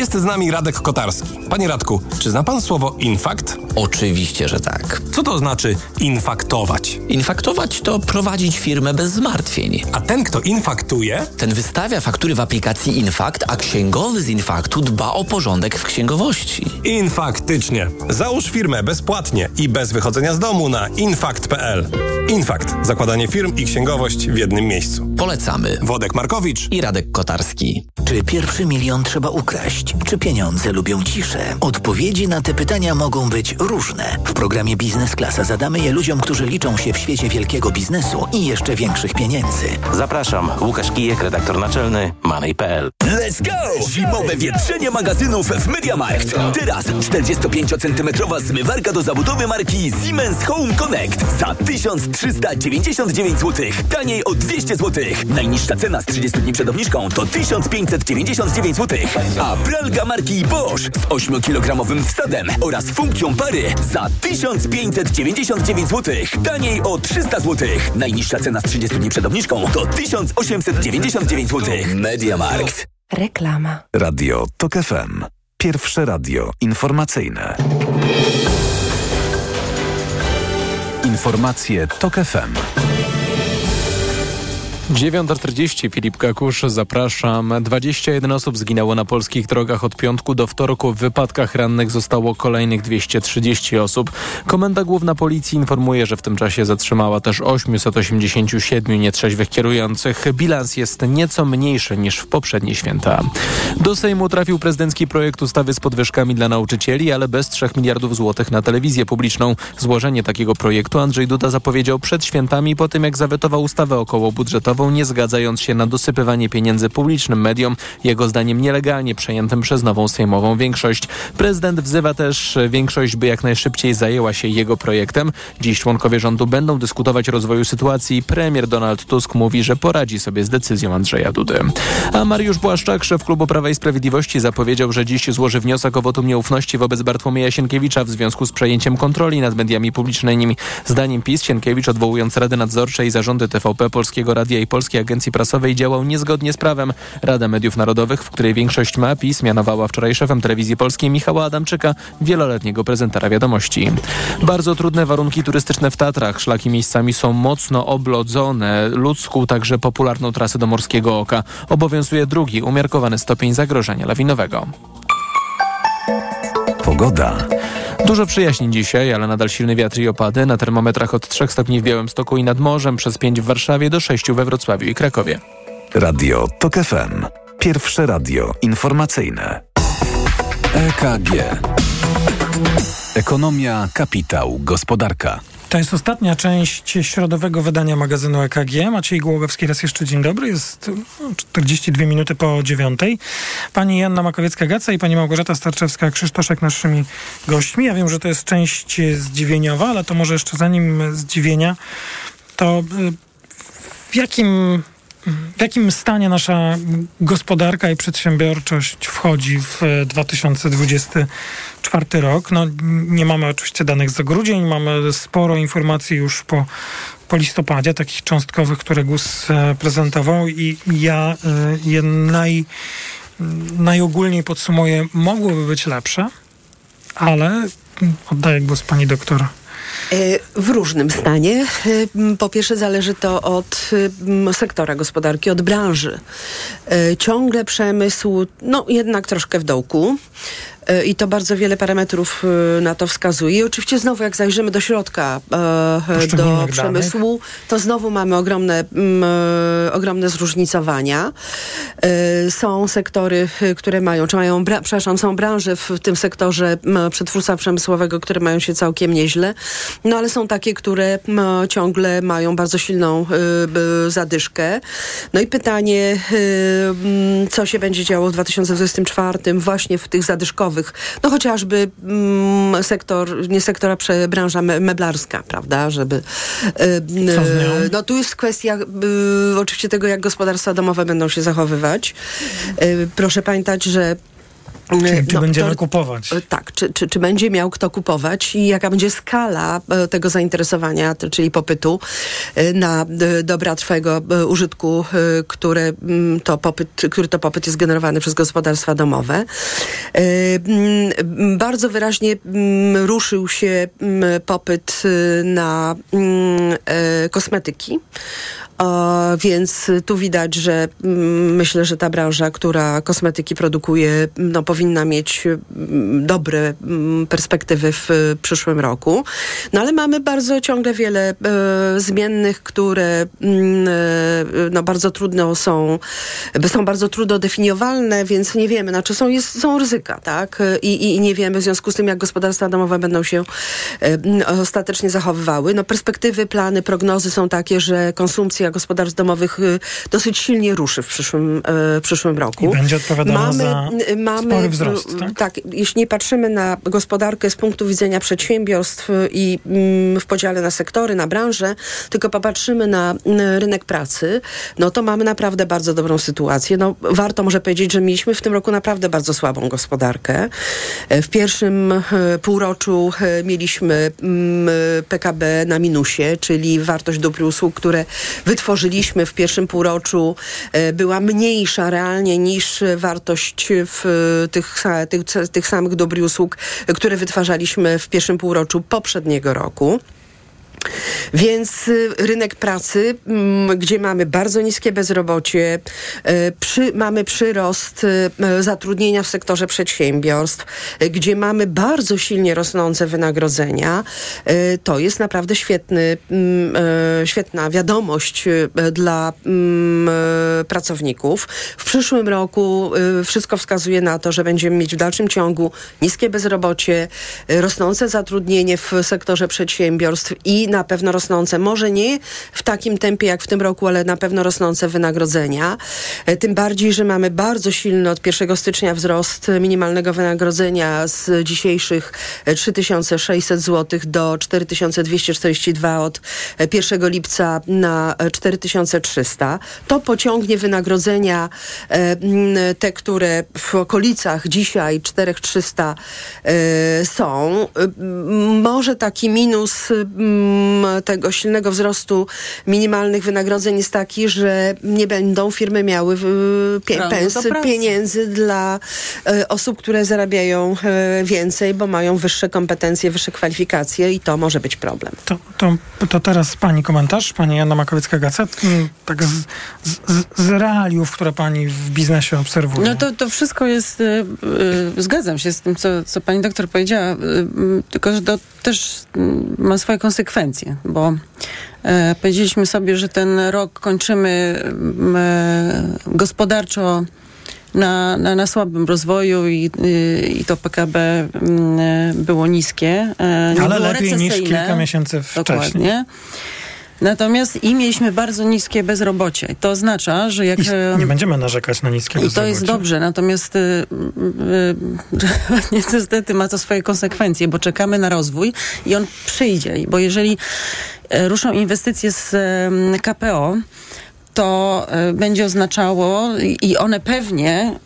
Jest z nami Radek Kotarski. Panie Radku, czy zna pan słowo infakt? Oczywiście, że tak. Co to znaczy infaktować? Infaktować to prowadzić firmę bez zmartwień. A ten, kto infaktuje? Ten wystawia faktury w aplikacji Infakt, a księgowy z Infaktu dba o porządek w księgowości. Infaktycznie. Załóż firmę bezpłatnie i bez wychodzenia z domu na infakt.pl. Infakt. Zakładanie firm i księgowość w jednym miejscu. Polecamy. Wodek Markowicz i Radek Kotarski. Czy pierwszy milion trzeba ukraść? Czy pieniądze lubią ciszę? Odpowiedzi na te pytania mogą być różne. W programie Biznes Klasa zadamy je ludziom, którzy liczą się w świecie wielkiego biznesu i jeszcze większych pieniędzy. Zapraszam, Łukasz Kijek, redaktor naczelny Money.pl. Let's go! Zimowe wietrzenie magazynów w Mediamarkt. Teraz 45-centymetrowa zmywarka do zabudowy marki Siemens Home Connect za 1399 zł. Taniej o 200 zł. Najniższa cena z 30 dni przed obniżką to 1599 zł. A pralka marki Bosch z 8-kilogramowym wsadem oraz funkcją pary za 1599 zł. Taniej o 300 zł. Najniższa cena z 30 dni przed obniżką to 1899 zł. Mediamarkt. Reklama. Radio TOK FM. Pierwsze radio informacyjne. Informacje TOK FM. 9.40 Filip Kakusz, zapraszam. 21 osób zginęło na polskich drogach od piątku do wtorku. W wypadkach rannych zostało kolejnych 230 osób. Komenda Główna Policji informuje, że w tym czasie zatrzymała też 887 nietrzeźwych kierujących. Bilans jest nieco mniejszy niż w poprzednie święta. Do Sejmu trafił prezydencki projekt ustawy z podwyżkami dla nauczycieli, ale bez 3 miliardów złotych na telewizję publiczną. Złożenie takiego projektu Andrzej Duda zapowiedział przed świętami po tym, jak zawetował ustawę nie zgadzając się na dosypywanie pieniędzy publicznym mediom, jego zdaniem nielegalnie przejętym przez nową sejmową większość. Prezydent wzywa też większość, by jak najszybciej zajęła się jego projektem. Dziś członkowie rządu będą dyskutować o rozwoju sytuacji. Premier Donald Tusk mówi, że poradzi sobie z decyzją Andrzeja Dudy. A Mariusz Błaszczak, szef klubu Prawa i Sprawiedliwości, zapowiedział, że dziś złoży wniosek o wotum nieufności wobec Bartłomieja Sienkiewicza w związku z przejęciem kontroli nad mediami publicznymi. Zdaniem PiS Sienkiewicz, odwołując Rady Nadzorcze i zarządy TVP, Polskiego Radia i Polskiej Agencji Prasowej działał niezgodnie z prawem. Rada Mediów Narodowych, w której większość ma PiS, mianowała wczoraj szefem telewizji polskiej Michała Adamczyka, wieloletniego prezentera wiadomości. Bardzo trudne warunki turystyczne w Tatrach. Szlaki miejscami są mocno oblodzone. Ludzką także popularną trasę do Morskiego Oka. Obowiązuje drugi, umiarkowany stopień zagrożenia lawinowego. Pogoda. Dużo przyjaźni dzisiaj, ale nadal silny wiatr i opady. Na termometrach od 3 stopni w Białymstoku i nad morzem, przez 5 w Warszawie do 6 we Wrocławiu i Krakowie. Radio TOK FM. Pierwsze radio informacyjne. EKG. Ekonomia, kapitał, gospodarka. To jest ostatnia część środowego wydania magazynu EKG. Maciej Głogowski, raz jeszcze dzień dobry. Jest 42 minuty po dziewiątej. Pani Janna Makowiecka-Gaca i pani Małgorzata Starczewska-Krzysztoszek naszymi gośćmi. Ja wiem, że to jest część zdziwieniowa, ale to może jeszcze zanim zdziwienia, to w jakim w jakim stanie nasza gospodarka i przedsiębiorczość wchodzi w 2024 rok? No, nie mamy oczywiście danych za grudzień, mamy sporo informacji już po, po listopadzie, takich cząstkowych, które GUS prezentował i ja je naj, najogólniej podsumuję, mogłyby być lepsze, ale oddaję głos pani doktor. W różnym stanie. Po pierwsze, zależy to od sektora gospodarki, od branży. Ciągle przemysł, no jednak troszkę w dołku. E, I to bardzo wiele parametrów e, na to wskazuje. I oczywiście znowu, jak zajrzymy do środka, e, do przemysłu, to znowu mamy ogromne, mm, ogromne zróżnicowania. Są sektory, które mają, czy mają, przepraszam, są branże w tym sektorze przetwórstwa przemysłowego, które mają się całkiem nieźle, no ale są takie, które ciągle mają bardzo silną zadyszkę. No i pytanie, co się będzie działo w 2024 właśnie w tych zadyszkowych, no chociażby mm, sektor, nie sektora, prze, branża me, meblarska, prawda, żeby... y, y, no tu jest kwestia y, oczywiście tego, jak gospodarstwa domowe będą się zachowywać. Y, proszę pamiętać, że Czy, czy no, będziemy to- kupować? E, Tak, czy, czy, czy będzie miał kto kupować i jaka będzie skala e, tego zainteresowania, czyli popytu e, na dobra trwałego użytku, które, mm, to popyt, który to popyt jest generowany przez gospodarstwa domowe. Mm, Bardzo wyraźnie mm, ruszył się mm, popyt na mm, kosmetyki. Więc tu widać, że mm, myślę, że ta branża, która kosmetyki produkuje, no, powinna mieć mm, dobre mm, perspektywy w y, przyszłym roku. No ale mamy bardzo ciągle wiele e, zmiennych, które e, no, bardzo trudno są, są bardzo trudno definiowalne, więc nie wiemy, znaczy są, jest, są ryzyka, tak? I, i, nie wiemy w związku z tym, jak gospodarstwa domowe będą się ostatecznie zachowywały. No perspektywy, plany, prognozy są takie, że konsumpcja gospodarstw domowych y, dosyć silnie ruszy w przyszłym, e, w przyszłym roku. I będzie odpowiadała za n- mamy, spory wzrost, m, tak? jeśli nie patrzymy na gospodarkę z punktu widzenia przedsiębiorstw y, i mm, w podziale na sektory, na branże, tylko popatrzymy na rynek pracy, no to mamy naprawdę bardzo dobrą sytuację. No, warto może powiedzieć, że mieliśmy w tym roku naprawdę bardzo słabą gospodarkę. E, W pierwszym e, półroczu mieliśmy mm, PKB na minusie, czyli wartość dóbr i usług, które wytworzyliśmy w pierwszym półroczu e, była mniejsza realnie niż wartość w e, tych, tych, tych samych dóbr i usług, e, które wytwarzaliśmy w pierwszym półroczu poprzedniego roku. Więc y, rynek pracy, mm, gdzie mamy bardzo niskie bezrobocie, y, przy, mamy przyrost y, zatrudnienia w sektorze przedsiębiorstw, gdzie mamy bardzo silnie rosnące wynagrodzenia, to jest naprawdę świetny, mm, świetna wiadomość dla mm, pracowników. W przyszłym roku wszystko wskazuje na to, że będziemy mieć w dalszym ciągu niskie bezrobocie, rosnące zatrudnienie w sektorze przedsiębiorstw i na pewno rosnące, może nie w takim tempie jak w tym roku, ale na pewno rosnące wynagrodzenia. E, Tym bardziej, że mamy bardzo silny od 1 stycznia wzrost minimalnego wynagrodzenia z dzisiejszych e, 3600 zł do 4242 od e, 1 lipca na e, 4300. To pociągnie wynagrodzenia e, te, które w okolicach dzisiaj 4300 e, są. E, Może taki minus tego silnego wzrostu minimalnych wynagrodzeń jest taki, że nie będą firmy miały w- pie, pens, pieniędzy dla e, osób, które zarabiają e, więcej, bo mają wyższe kompetencje, wyższe kwalifikacje i to może być problem. To, to, to teraz pani komentarz, pani Jana Makowiecka-Gacet, mm, tak z, z, z realiów, które pani w biznesie obserwuje. No to, to wszystko jest, y, y, zgadzam się z tym, co, co pani doktor powiedziała, y, y, tylko że to też y, ma swoje konsekwencje, bo e, powiedzieliśmy sobie, że ten rok kończymy y, gospodarczo na, na, na słabym rozwoju i, i to PKB y, było niskie. e, nie Ale było lepiej niż kilka miesięcy wcześniej. Dokładnie. Natomiast i mieliśmy bardzo niskie bezrobocie. To oznacza, że jak... I e, nie będziemy narzekać na niskie i to jest bezrobocie. dobrze, natomiast y, y, y, niestety ma to swoje konsekwencje, bo czekamy na rozwój i on przyjdzie. Bo jeżeli e, ruszą inwestycje z KPO, to e, będzie oznaczało i- one pewnie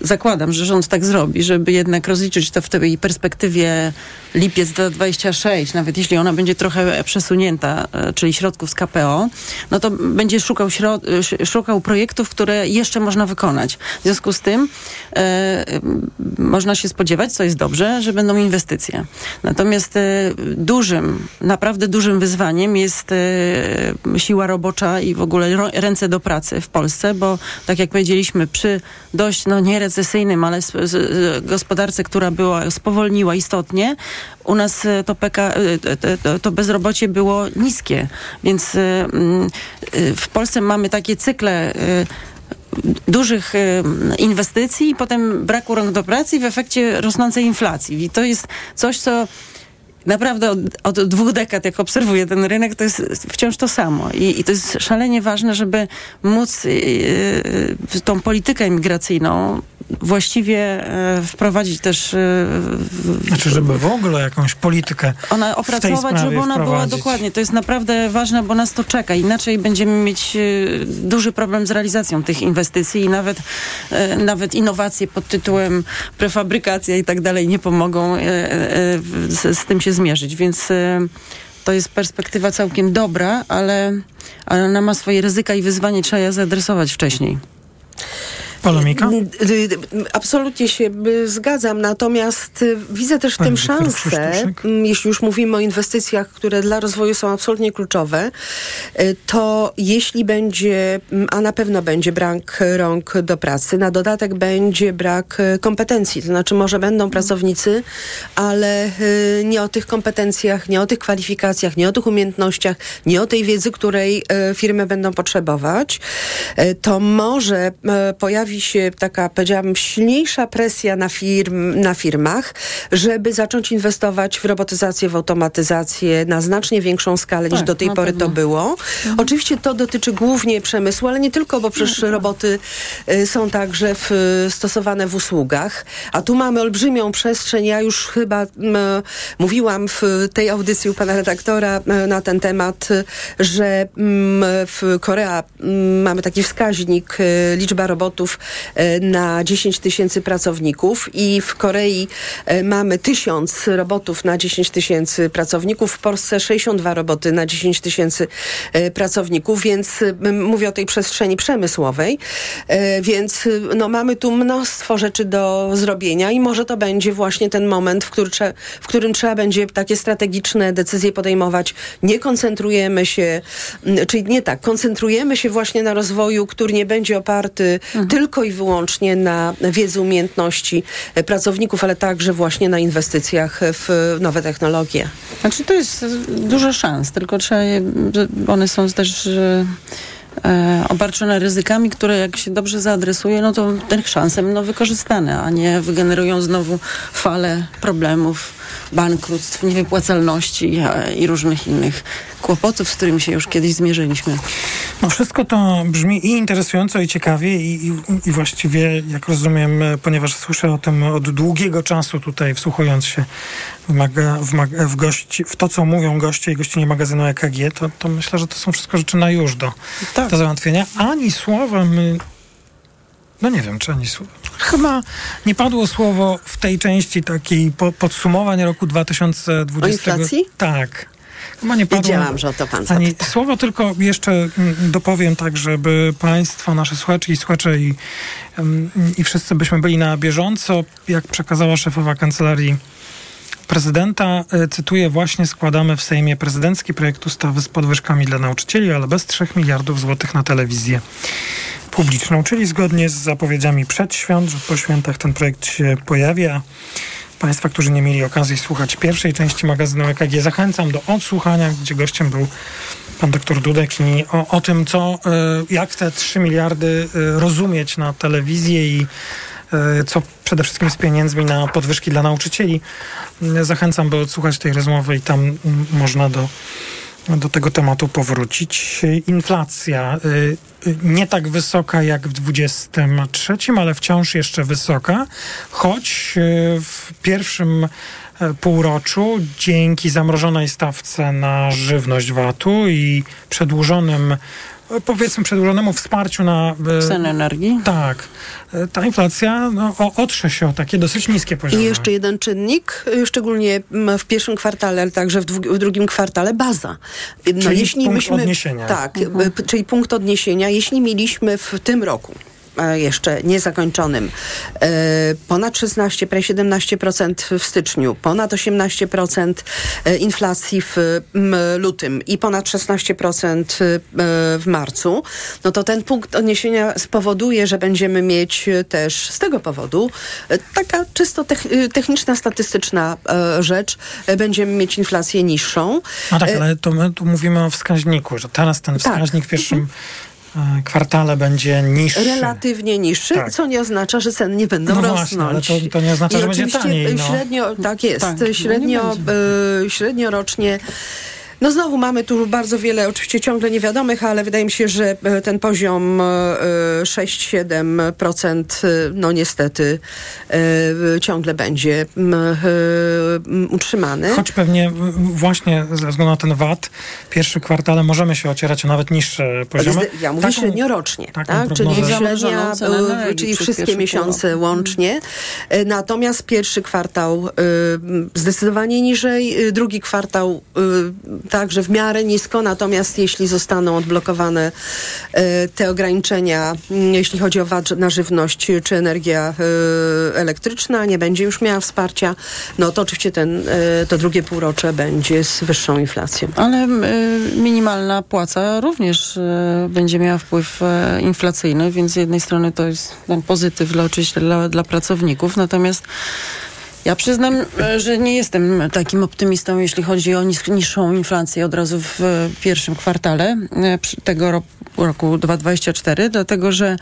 zakładam, że rząd tak zrobi, żeby jednak rozliczyć to w tej perspektywie lipiec 2026, nawet jeśli ona będzie trochę przesunięta, e, czyli środków z KPO, no to będzie szukał, środ- sz- szukał projektów, które jeszcze można wykonać. W związku z tym e, można się spodziewać, co jest dobrze, że będą inwestycje. Natomiast e, dużym, naprawdę dużym wyzwaniem jest e, siła robocza i w ogóle ręce do pracy w Polsce, bo tak jak powiedzieliśmy, przy dość no, nierentownym recesyjnym, ale z, z, z gospodarce, która była, spowolniła istotnie, u nas e, to, PK, e, to, to bezrobocie było niskie. Więc e, mm, e, w Polsce mamy takie cykle e, dużych e, inwestycji i potem braku rąk do pracy i w efekcie rosnącej inflacji. I to jest coś, co naprawdę od, od dwóch dekad, jak obserwuję ten rynek, to jest wciąż to samo. I, i to jest szalenie ważne, żeby móc yy, tą politykę imigracyjną właściwie e, wprowadzić też... e, Znaczy, żeby w ogóle jakąś politykę ona opracować, żeby ona była dokładnie. To jest naprawdę ważne, bo nas to czeka. Inaczej będziemy mieć e, duży problem z realizacją tych inwestycji i nawet, nawet innowacje pod tytułem prefabrykacja i tak dalej nie pomogą z, z tym się zmierzyć. Więc to jest perspektywa całkiem dobra, ale, ale ona ma swoje ryzyka i wyzwanie trzeba je zaadresować wcześniej. Polemika? Y, y, Absolutnie się y, zgadzam, natomiast widzę też w Pani tym szansę, Krzysztoszek? m, jeśli już mówimy o inwestycjach, które dla rozwoju są absolutnie kluczowe, to jeśli będzie, m, a na pewno będzie brak rąk do pracy, na dodatek będzie brak kompetencji, to znaczy może będą pracownicy, ale nie o tych kompetencjach, nie o tych kwalifikacjach, nie o tych umiejętnościach, nie o tej wiedzy, której firmy będą potrzebować, to może y, pojawi się taka, powiedziałabym, silniejsza presja na, firm, na firmach, żeby zacząć inwestować w robotyzację, w automatyzację na znacznie większą skalę niż Tak, do tej pory pewno. to było. Oczywiście to dotyczy głównie przemysłu, ale nie tylko, bo przecież roboty y, są także w, stosowane w usługach. A tu mamy olbrzymią przestrzeń. Ja już chyba mówiłam w tej audycji u pana redaktora m, na ten temat, y, że w Korea mamy taki wskaźnik y, liczba robotów y, na 10 tysięcy pracowników i w Korei y, mamy tysiąc robotów na 10 tysięcy pracowników, w Polsce 62 roboty na 10 tysięcy y, pracowników, więc mówię o tej przestrzeni przemysłowej, więc no, mamy tu mnóstwo rzeczy do zrobienia i może to będzie właśnie ten moment, w, który w którym trzeba będzie takie strategiczne decyzje podejmować. Nie koncentrujemy się, czyli nie tak, koncentrujemy się właśnie na rozwoju, który nie będzie oparty tylko i wyłącznie na wiedzy, umiejętności e, pracowników, ale także właśnie na inwestycjach w nowe technologie. Znaczy to jest dużo szans, tylko trzeba je, one są też e, e, obarczone ryzykami, które jak się dobrze zaadresuje, no to te szanse będą wykorzystane, a nie wygenerują znowu falę problemów, bankructw, niewypłacalności i różnych innych kłopotów, z którymi się już kiedyś zmierzyliśmy. No wszystko to brzmi i interesująco, i ciekawie, i, i, i właściwie, jak rozumiem, ponieważ słyszę o tym od długiego czasu tutaj, wsłuchując się w, maga, w, mag, w, gości, w to, co mówią goście i gościnie magazynu EKG, to, to myślę, że to są wszystko rzeczy na już do, do załatwienia. Ani słowem, y, no nie wiem, czy ani słowem. Chyba nie padło słowo w tej części takiej po, podsumowań roku 2020. O inflacji? Tak. Chyba nie padło. Wiedziałam, że o to pan Ani zapyta. słowo tylko jeszcze mm, dopowiem tak, żeby Państwo, nasze słuchacze i słuchacze i, mm, i wszyscy byśmy byli na bieżąco, jak przekazała szefowa kancelarii prezydenta, y, cytuję, właśnie składamy w Sejmie prezydencki projekt ustawy z podwyżkami dla nauczycieli, ale bez 3 miliardów złotych na telewizję publiczną, czyli zgodnie z zapowiedziami przed świąt, że po świętach ten projekt się pojawia. Państwa, którzy nie mieli okazji słuchać pierwszej części magazynu EKG, zachęcam do odsłuchania, gdzie gościem był pan doktor Dudek i o, o tym, co, y, jak te 3 miliardy y, rozumieć na telewizję i y, co przede wszystkim z pieniędzmi na podwyżki dla nauczycieli. Zachęcam, by odsłuchać tej rozmowy i tam mm, można do, do tego tematu powrócić. Inflacja y, y, nie tak wysoka jak w 23, ale wciąż jeszcze wysoka, choć y, w pierwszym y, półroczu dzięki zamrożonej stawce na żywność VAT-u i przedłużonym powiedzmy przedłużonemu wsparciu na y, Ceny energii? Tak. Y, Ta inflacja no, otrze się o takie dosyć niskie poziomy. I jeszcze jeden czynnik, y, szczególnie w pierwszym kwartale, ale także w, dwu- w drugim kwartale, baza. No, Czyli punkt odniesienia. Tak, p- czyli punkt odniesienia. Jeśli mieliśmy w tym roku e, jeszcze niezakończonym. E, Ponad 16, prawie 17% w styczniu, ponad 18% e, inflacji w lutym i ponad 16% e, w marcu, no to ten punkt odniesienia spowoduje, że będziemy mieć e, też z tego powodu e, taka czysto tech, e, techniczna, statystyczna e, rzecz. E, Będziemy mieć inflację niższą. No tak, E, ale to my tu mówimy o wskaźniku, że teraz ten wskaźnik w pierwszym e, kwartale będzie niższy. Relatywnie niższy, Tak. co nie oznacza, że ceny nie będą No rosnąć. właśnie, ale to- to nie oznacza, I że będzie taniej, no. Średnio, tak jest, Tak, no nie średnio, e, średnio rocznie. No znowu mamy tu bardzo wiele, oczywiście ciągle niewiadomych, ale wydaje mi się, że e, ten poziom e, 6-7% e, no niestety e, ciągle będzie e, utrzymany. Choć pewnie właśnie ze względu na ten VAT, pierwszy kwartale możemy się ocierać o nawet niższe poziomy. Ja mówię Taką- średniorocznie, taką tak? czyli średnia, e, czyli wszystkie miesiące półrok. łącznie. E, Natomiast pierwszy kwartał e, zdecydowanie niżej, e, drugi kwartał e, także w miarę nisko, natomiast jeśli zostaną odblokowane e, te ograniczenia, m, jeśli chodzi o VAT na żywność czy energia e, elektryczna, nie będzie już miała wsparcia, no to oczywiście ten, e, to drugie półrocze będzie z wyższą inflacją. Ale minimalna płaca również będzie miała wpływ inflacyjny, więc z jednej strony to jest pozytyw dla, oczywiście dla, dla pracowników, natomiast ja przyznam, y, że nie jestem takim optymistą, jeśli chodzi o niższą inflację od razu w y, pierwszym kwartale przy- tego roku, roku 2024, dlatego że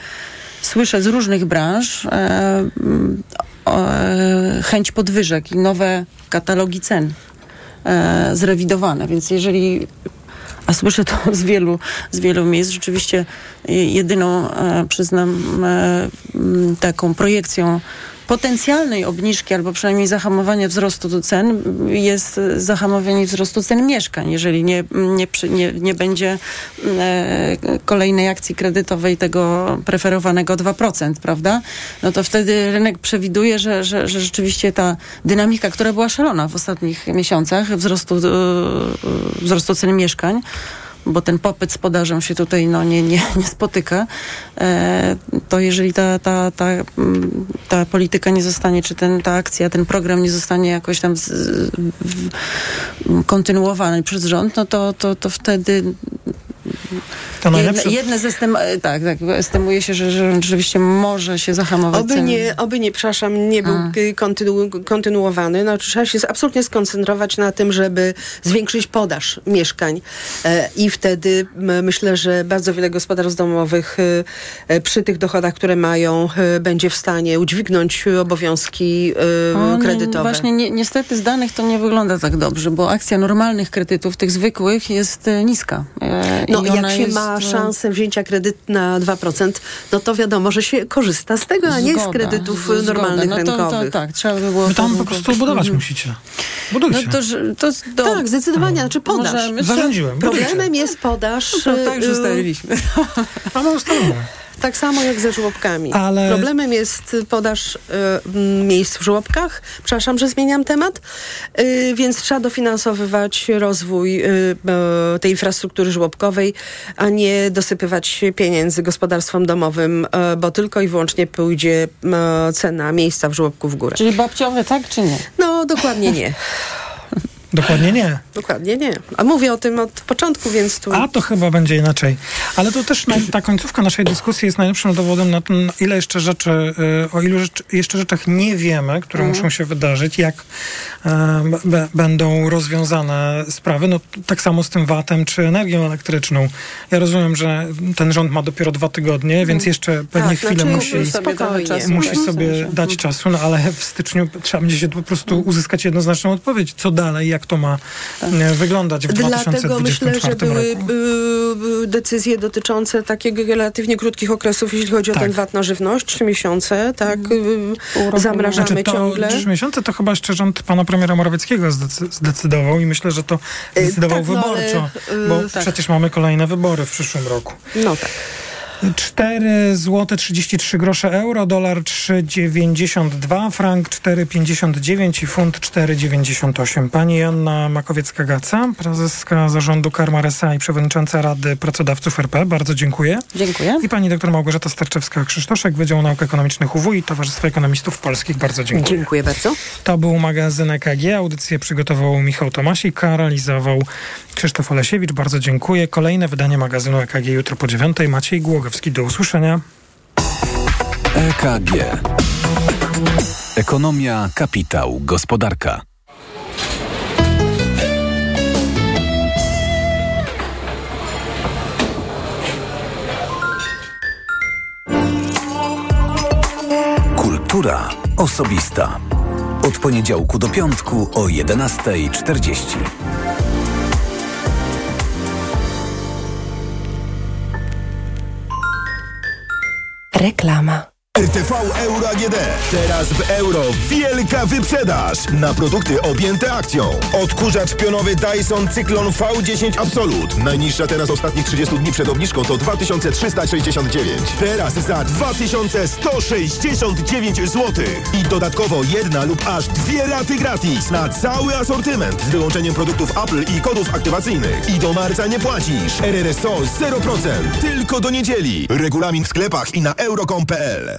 słyszę z różnych branż e, e, chęć podwyżek i nowe katalogi cen e, zrewidowane, więc jeżeli a słyszę to z wielu, z wielu miejsc. Rzeczywiście e, jedyną, e, przyznam, e, taką projekcją potencjalnej obniżki albo przynajmniej zahamowania wzrostu cen jest zahamowanie wzrostu cen mieszkań. Jeżeli nie, nie, nie, nie będzie e, kolejnej akcji kredytowej tego preferowanego 2%, prawda? No to wtedy rynek przewiduje, że, że, że rzeczywiście ta dynamika, która była szalona w ostatnich miesiącach wzrostu, e, wzrostu cen mieszkań, bo ten popyt z podażą się tutaj no, nie, nie, nie spotyka, e, to jeżeli ta, ta, ta, mm, ta polityka nie zostanie, czy ten, ta akcja, ten program nie zostanie jakoś tam z, w, kontynuowany przez rząd, no to, to, to wtedy To jedne, najlepsze- jedne ze stem, e, tak, tak, estymuje się, że, że rzeczywiście może się zahamować Oby ceny. nie, oby nie, przepraszam, nie był kontynu, kontynuowany. No, trzeba się absolutnie skoncentrować na tym, żeby zwiększyć podaż mieszkań. E, I wtedy myślę, że bardzo wiele gospodarstw domowych e, przy tych dochodach, które mają, będzie w stanie udźwignąć obowiązki O, nie, kredytowe. Właśnie ni niestety z danych to nie wygląda tak dobrze, bo akcja normalnych kredytów, tych zwykłych, jest e, niska. E, No, i jak się jest, ma e, szansę wzięcia kredyt na 2%, no to wiadomo, że się korzysta z tego, a nie z Zgoda, kredytów z- zgoda. normalnych no to, to, rynkowych. tak, trzeba by było... Wy tam po prostu budować musicie. Budujcie. No to, to, to Tak, zdecydowanie, znaczy podaż. Możemy- Zarządziłem. Problemem jest podaż. No to tak już y, ustaliliśmy. Mamy ustalone. Tak samo jak ze żłobkami. Ale- Problemem jest podaż y, miejsc w żłobkach. Przepraszam, że zmieniam temat. Y, więc trzeba dofinansowywać rozwój y, tej infrastruktury żłobkowej, a nie dosypywać pieniędzy gospodarstwom domowym, e, bo tylko i wyłącznie pójdzie cena miejsca w żłobku w górę. Czyli babciowe, tak czy nie? No, dokładnie nie. Dokładnie nie. Dokładnie nie. A mówię o tym od początku, więc tu... A to chyba będzie inaczej. Ale to też naj- ta końcówka naszej dyskusji jest najlepszym dowodem na to, na ile jeszcze rzeczy, y, o ilu rzecz, jeszcze rzeczach nie wiemy, które Mhm. muszą się wydarzyć, jak em, b- będą rozwiązane sprawy. No tak samo z tym VAT-em czy energią elektryczną. Ja rozumiem, że ten rząd ma dopiero dwa tygodnie, więc jeszcze pewnie Tak, chwilę znaczy, musi, sobie trochę spokojnie. czasu. musi sobie dać czasu, no ale w styczniu trzeba będzie się po prostu uzyskać jednoznaczną odpowiedź, co dalej, jak to ma e, wyglądać w Dlatego 2024 myślę, że były roku. y, y, decyzje dotyczące takiego relatywnie krótkich okresów, jeśli chodzi o Tak. ten VAT na żywność, trzy miesiące, tak, zamrażamy Znaczy to ciągle. trzy miesiące to chyba jeszcze rząd pana premiera Morawieckiego zdecy- zdecydował i myślę, że to zdecydował tak, no, ale, wyborczo, bo tak. przecież mamy kolejne wybory w przyszłym roku. No tak. 4 zł 33 grosze euro, dolar 3,92, frank 4,59 i funt 4,98. Pani Joanna Makowiecka-Gaca, prezeska zarządu Karma SA i przewodnicząca Rady Pracodawców RP. Bardzo dziękuję. Dziękuję. I pani doktor Małgorzata Starczewska-Krzysztoszek, Wydział Nauk Ekonomicznych UW i Towarzystwo Ekonomistów Polskich. Bardzo dziękuję. Dziękuję bardzo. To był magazyn EKG. Audycję przygotował Michał Tomasik, a realizował Krzysztof Olesiewicz. Bardzo dziękuję. Kolejne wydanie magazynu EKG jutro po dziewiątej. Maciej Głogowski. Do usłyszenia. EKG. Ekonomia, kapitał, gospodarka. Kultura osobista. Od poniedziałku do piątku o 11.40. Reklama. RTV Euro AGD. Teraz w euro wielka wyprzedaż na produkty objęte akcją. Odkurzacz pionowy Dyson Cyklon V10 Absolut. Najniższa teraz ostatnich 30 dni przed obniżką to 2369. Teraz za 2169 zł. I dodatkowo jedna lub aż dwie raty gratis na cały asortyment z wyłączeniem produktów Apple i kodów aktywacyjnych. I do marca nie płacisz. RRSO 0%. Tylko do niedzieli. Regulamin w sklepach i na euro.com.pl.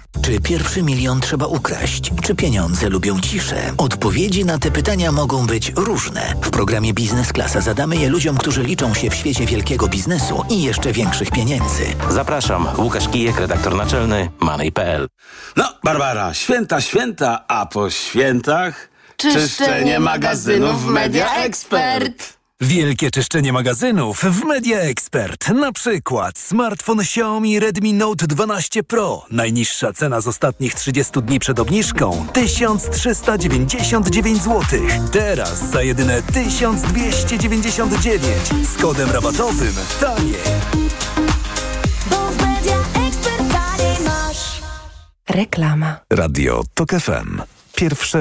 Czy pierwszy milion trzeba ukraść? Czy pieniądze lubią ciszę? Odpowiedzi na te pytania mogą być różne. W programie Biznes Klasa zadamy je ludziom, którzy liczą się w świecie wielkiego biznesu i jeszcze większych pieniędzy. Zapraszam, Łukasz Kijek, redaktor naczelny Money.pl. No, Barbara, święta, święta, a po świętach Czyszczenie magazynów w Media Expert. Wielkie czyszczenie magazynów w Media Expert. Na przykład smartfon Xiaomi Redmi Note 12 Pro. Najniższa cena z ostatnich 30 dni przed obniżką 1399 zł. Teraz za jedyne 1299 z kodem rabatowym taniej. Bo w Media Expert taniej masz. Reklama. Radio TOK FM. Pierwsze